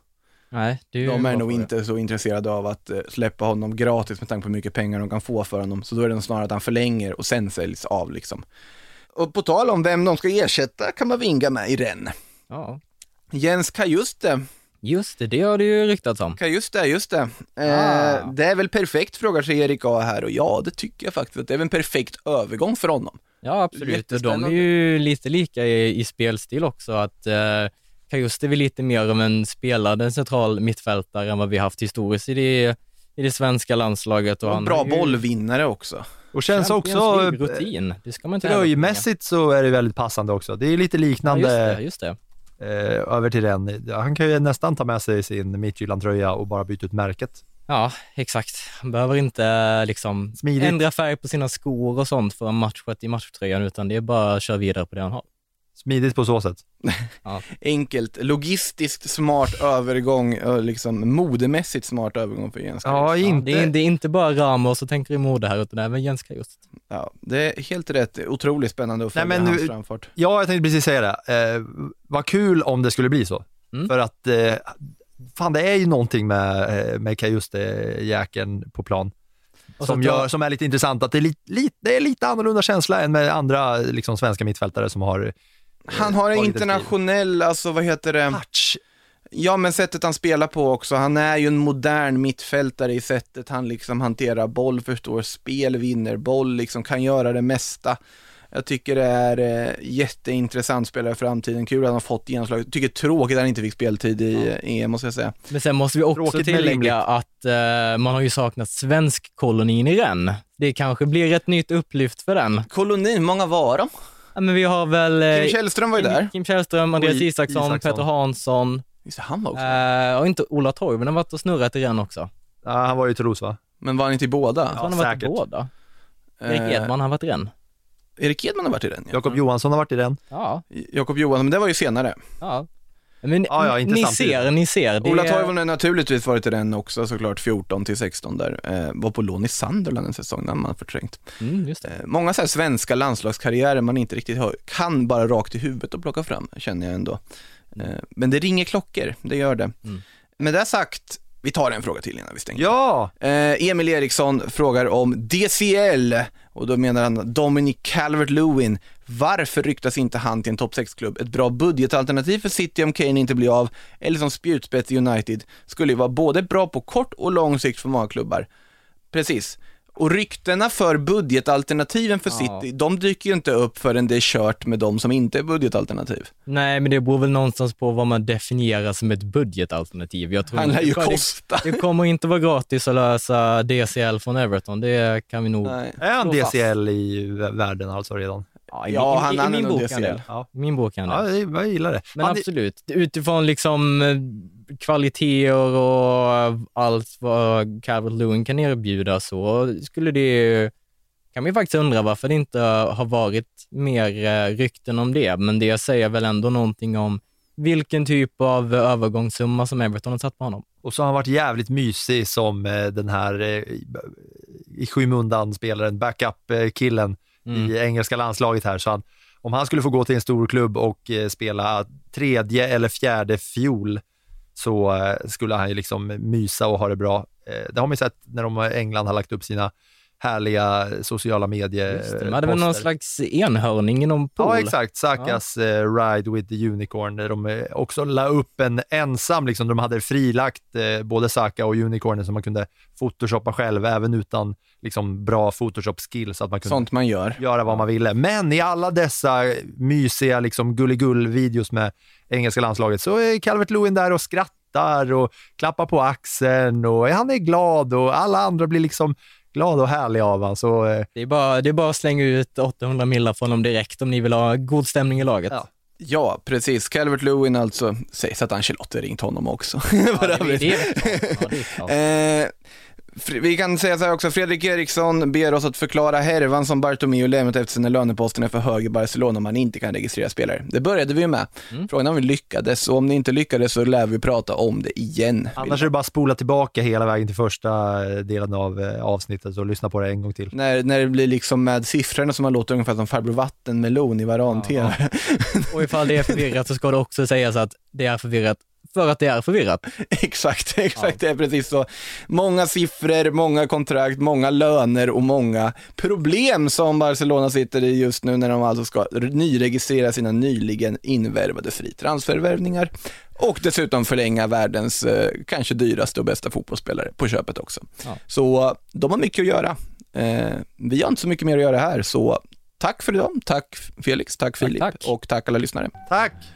Nej, det är De är nog inte så intresserade av att eh, släppa honom gratis med tanke på hur mycket pengar de kan få för honom. Så då är det snarare att han förlänger och sen säljs av liksom. Och på tal om vem de ska ersätta Kamavinga med i Rennes. Ja, Jens Kajuste, just det, det har det ju ryktats om. Kajuste, just det. Ah. Eh, det är väl perfekt frågar sig Erik A här och ja, det tycker jag faktiskt. att Det är väl en perfekt övergång för honom. Ja, absolut. Och de är ju lite lika i, i spelstil också. Att eh, Kajust är väl lite mer av en spelande central mittfältare än vad vi haft historiskt i det, i det svenska landslaget. Och Och bra ju bollvinnare också. Och känns Champions också, League-rutin. Det ska man inte heller tröjmässigt så är det väldigt passande också. Det är lite liknande Ja, just det, just det. Eh, över till den. Han kan ju nästan ta med sig sin Midtjylland-tröja och bara byta ut märket. Ja, exakt. Han behöver inte liksom Smidigt. ändra färg på sina skor och sånt för matchat i matchtröjan, utan det är bara att köra vidare på det han har. Smidigt på så sätt. [laughs] Enkelt, logistiskt smart övergång, och liksom modemässigt smart övergång för Jens Ja, Kajuste. inte... Det är, det är inte bara Ramos som tänker i mode här, utan även Jens Kajust. Ja, det är helt rätt. Otroligt spännande att Nej, följa men hans nu- framfart. Ja, jag tänkte precis säga det. Eh, vad kul om det skulle bli så. Mm. För att, eh, fan det är ju någonting med, eh, med Kajuste-jäkeln på plan. Och Som, gör, som är lite intressant, att det är lite, lite, det är lite annorlunda känsla än med andra liksom, svenska mittfältare som har Han har en internationell, alltså vad heter det? touch. Ja, men sättet han spelar på också. Han är ju en modern mittfältare i sättet han liksom hanterar boll, förstår spel, vinner boll, liksom kan göra det mesta. Jag tycker det är eh, jätteintressant spelare i framtiden. Kul att han har fått genomslag. Jag tycker tråkigt att han inte fick speltid i eh, EM, måste jag säga. Men sen måste vi också Tråkigt tillägga att eh, man har ju saknat svensk-kolonin i Rennes. Det kanske blir ett nytt upplyft för den. Kolonin, hur många var de? Ja, men vi har väl eh, Kim Källström var ju där. Kim Källström, Andreas Isaksson, Isaksson. Peter Hansson Just det, han var också. eh, och inte Ola Toivonen har varit och snurrat i Rennes också. Ja, han var ju i Toulouse va? Men var han inte i båda? Tror han har varit i säkert. båda. Erik Eh, Edman har varit i Rennes. Erik Edman har varit i den, ja. Jakob Johansson har varit i den. Ja, Jakob Johansson, men det var ju senare. ja. Men Ja, ja, ni ser, ni ser. Det Ola Toivonen har naturligtvis varit i den också såklart, 14 till 16 där. Eh, var på lån i Sunderland en säsong, har man förträngt. Mm. Eh, många så här svenska landslagskarriärer man inte riktigt hör, kan bara rakt i huvudet och plocka fram, känner jag ändå. Eh, men det ringer klockor, det gör det. Mm. Med det sagt, vi tar en fråga till innan vi stänger. Ja! Eh, Emil Eriksson frågar om DCL och då menar han Dominic Calvert-Lewin. Varför ryktas inte han till en topp 6-klubb? Ett bra budgetalternativ för City om Kane inte blir av, eller som spjutspets i United, skulle ju vara både bra på kort och lång sikt för många klubbar. Precis. Och ryktena för budgetalternativen för Ja. City, de dyker ju inte upp förrän det är kört med de som inte är budgetalternativ. Nej, men det beror väl någonstans på vad man definierar som ett budgetalternativ. Jag tror Han lär ju det- kosta. Det kommer inte vara gratis att lösa DCL från Everton, det kan vi nog... Nej. Är han. DCL i världen alltså redan? Ja, i, Ja, min- han- i, han i är min nog bok kan DCL. det. Ja. Min bok kan det. Ja, det- jag gillar det. Men Han- absolut, utifrån liksom eh, kvaliteter och allt vad Calvert Lewin kan erbjuda så skulle det, kan man ju faktiskt undra varför det inte har varit mer eh, rykten om det, men det säger väl ändå någonting om vilken typ av övergångssumma som Everton har satt på honom. Och så har han varit jävligt mysig som eh, den här eh, i- skymundan spelaren, backup-killen Mm. i engelska landslaget här. Så han, om han skulle få gå till en stor klubb och spela tredje eller fjärde fiol så eh, skulle han ju liksom mysa och ha det bra. Eh, det har man ju sett när de England har lagt upp sina härliga sociala medier Just det, de hade väl någon slags enhörning i någon pool. Ja, exakt. Sakas eh, Ride with the Unicorn, där de också la upp en ensam, liksom, de hade frilagt både Saka och Unicornen som man kunde photoshoppa själv, även utan liksom, bra photoshop-skills, så att man kunde Sånt man gör. göra vad man ville. Men i alla dessa mysiga liksom, gulligull-videos med engelska landslaget så är Calvert Lewin där och skrattar och klappar på axeln och han är glad och alla andra blir liksom glada och härliga av honom. Så, eh, Det är, bara, det är bara att slänga ut 800 millar från dem direkt om ni vill ha god stämning i laget. Ja. Ja, precis. Calvert Lewin alltså, sägs att Ancelotti ringt honom också. [laughs] För det, det, är klart. ja, det. [laughs] Eh, Vi kan säga så här också, Fredrik Eriksson ber oss att förklara härvan som Bartomeu lämnat efter sina löneposten är för hög i Barcelona om man inte kan registrera spelare. Det började vi med. Mm. Frågan är om vi lyckades och om ni inte lyckades så lär vi prata om det igen. Annars är det bara att spola tillbaka hela vägen till första eh, delen av eh, avsnittet och lyssna på det en gång till. När, när det blir liksom med siffrorna som man låter ungefär som farbror Vattenmelon i Varan-TV. [laughs] Och ifall det är förvirrat så ska det också sägas att det är förvirrat För att det är förvirrat. [laughs] Exakt, exakt. Det är precis så. Många siffror, många kontrakt, många löner och många problem som Barcelona sitter i just nu när de alltså ska nyregistrera sina nyligen invärvade fri transfervärvningar och dessutom förlänga världens eh, kanske dyraste och bästa fotbollsspelare på köpet också. Ja. Så de har mycket att göra. Eh, vi har inte så mycket mer att göra här, så tack för idag. Tack Felix, tack Filip tack. och tack alla lyssnare. Tack!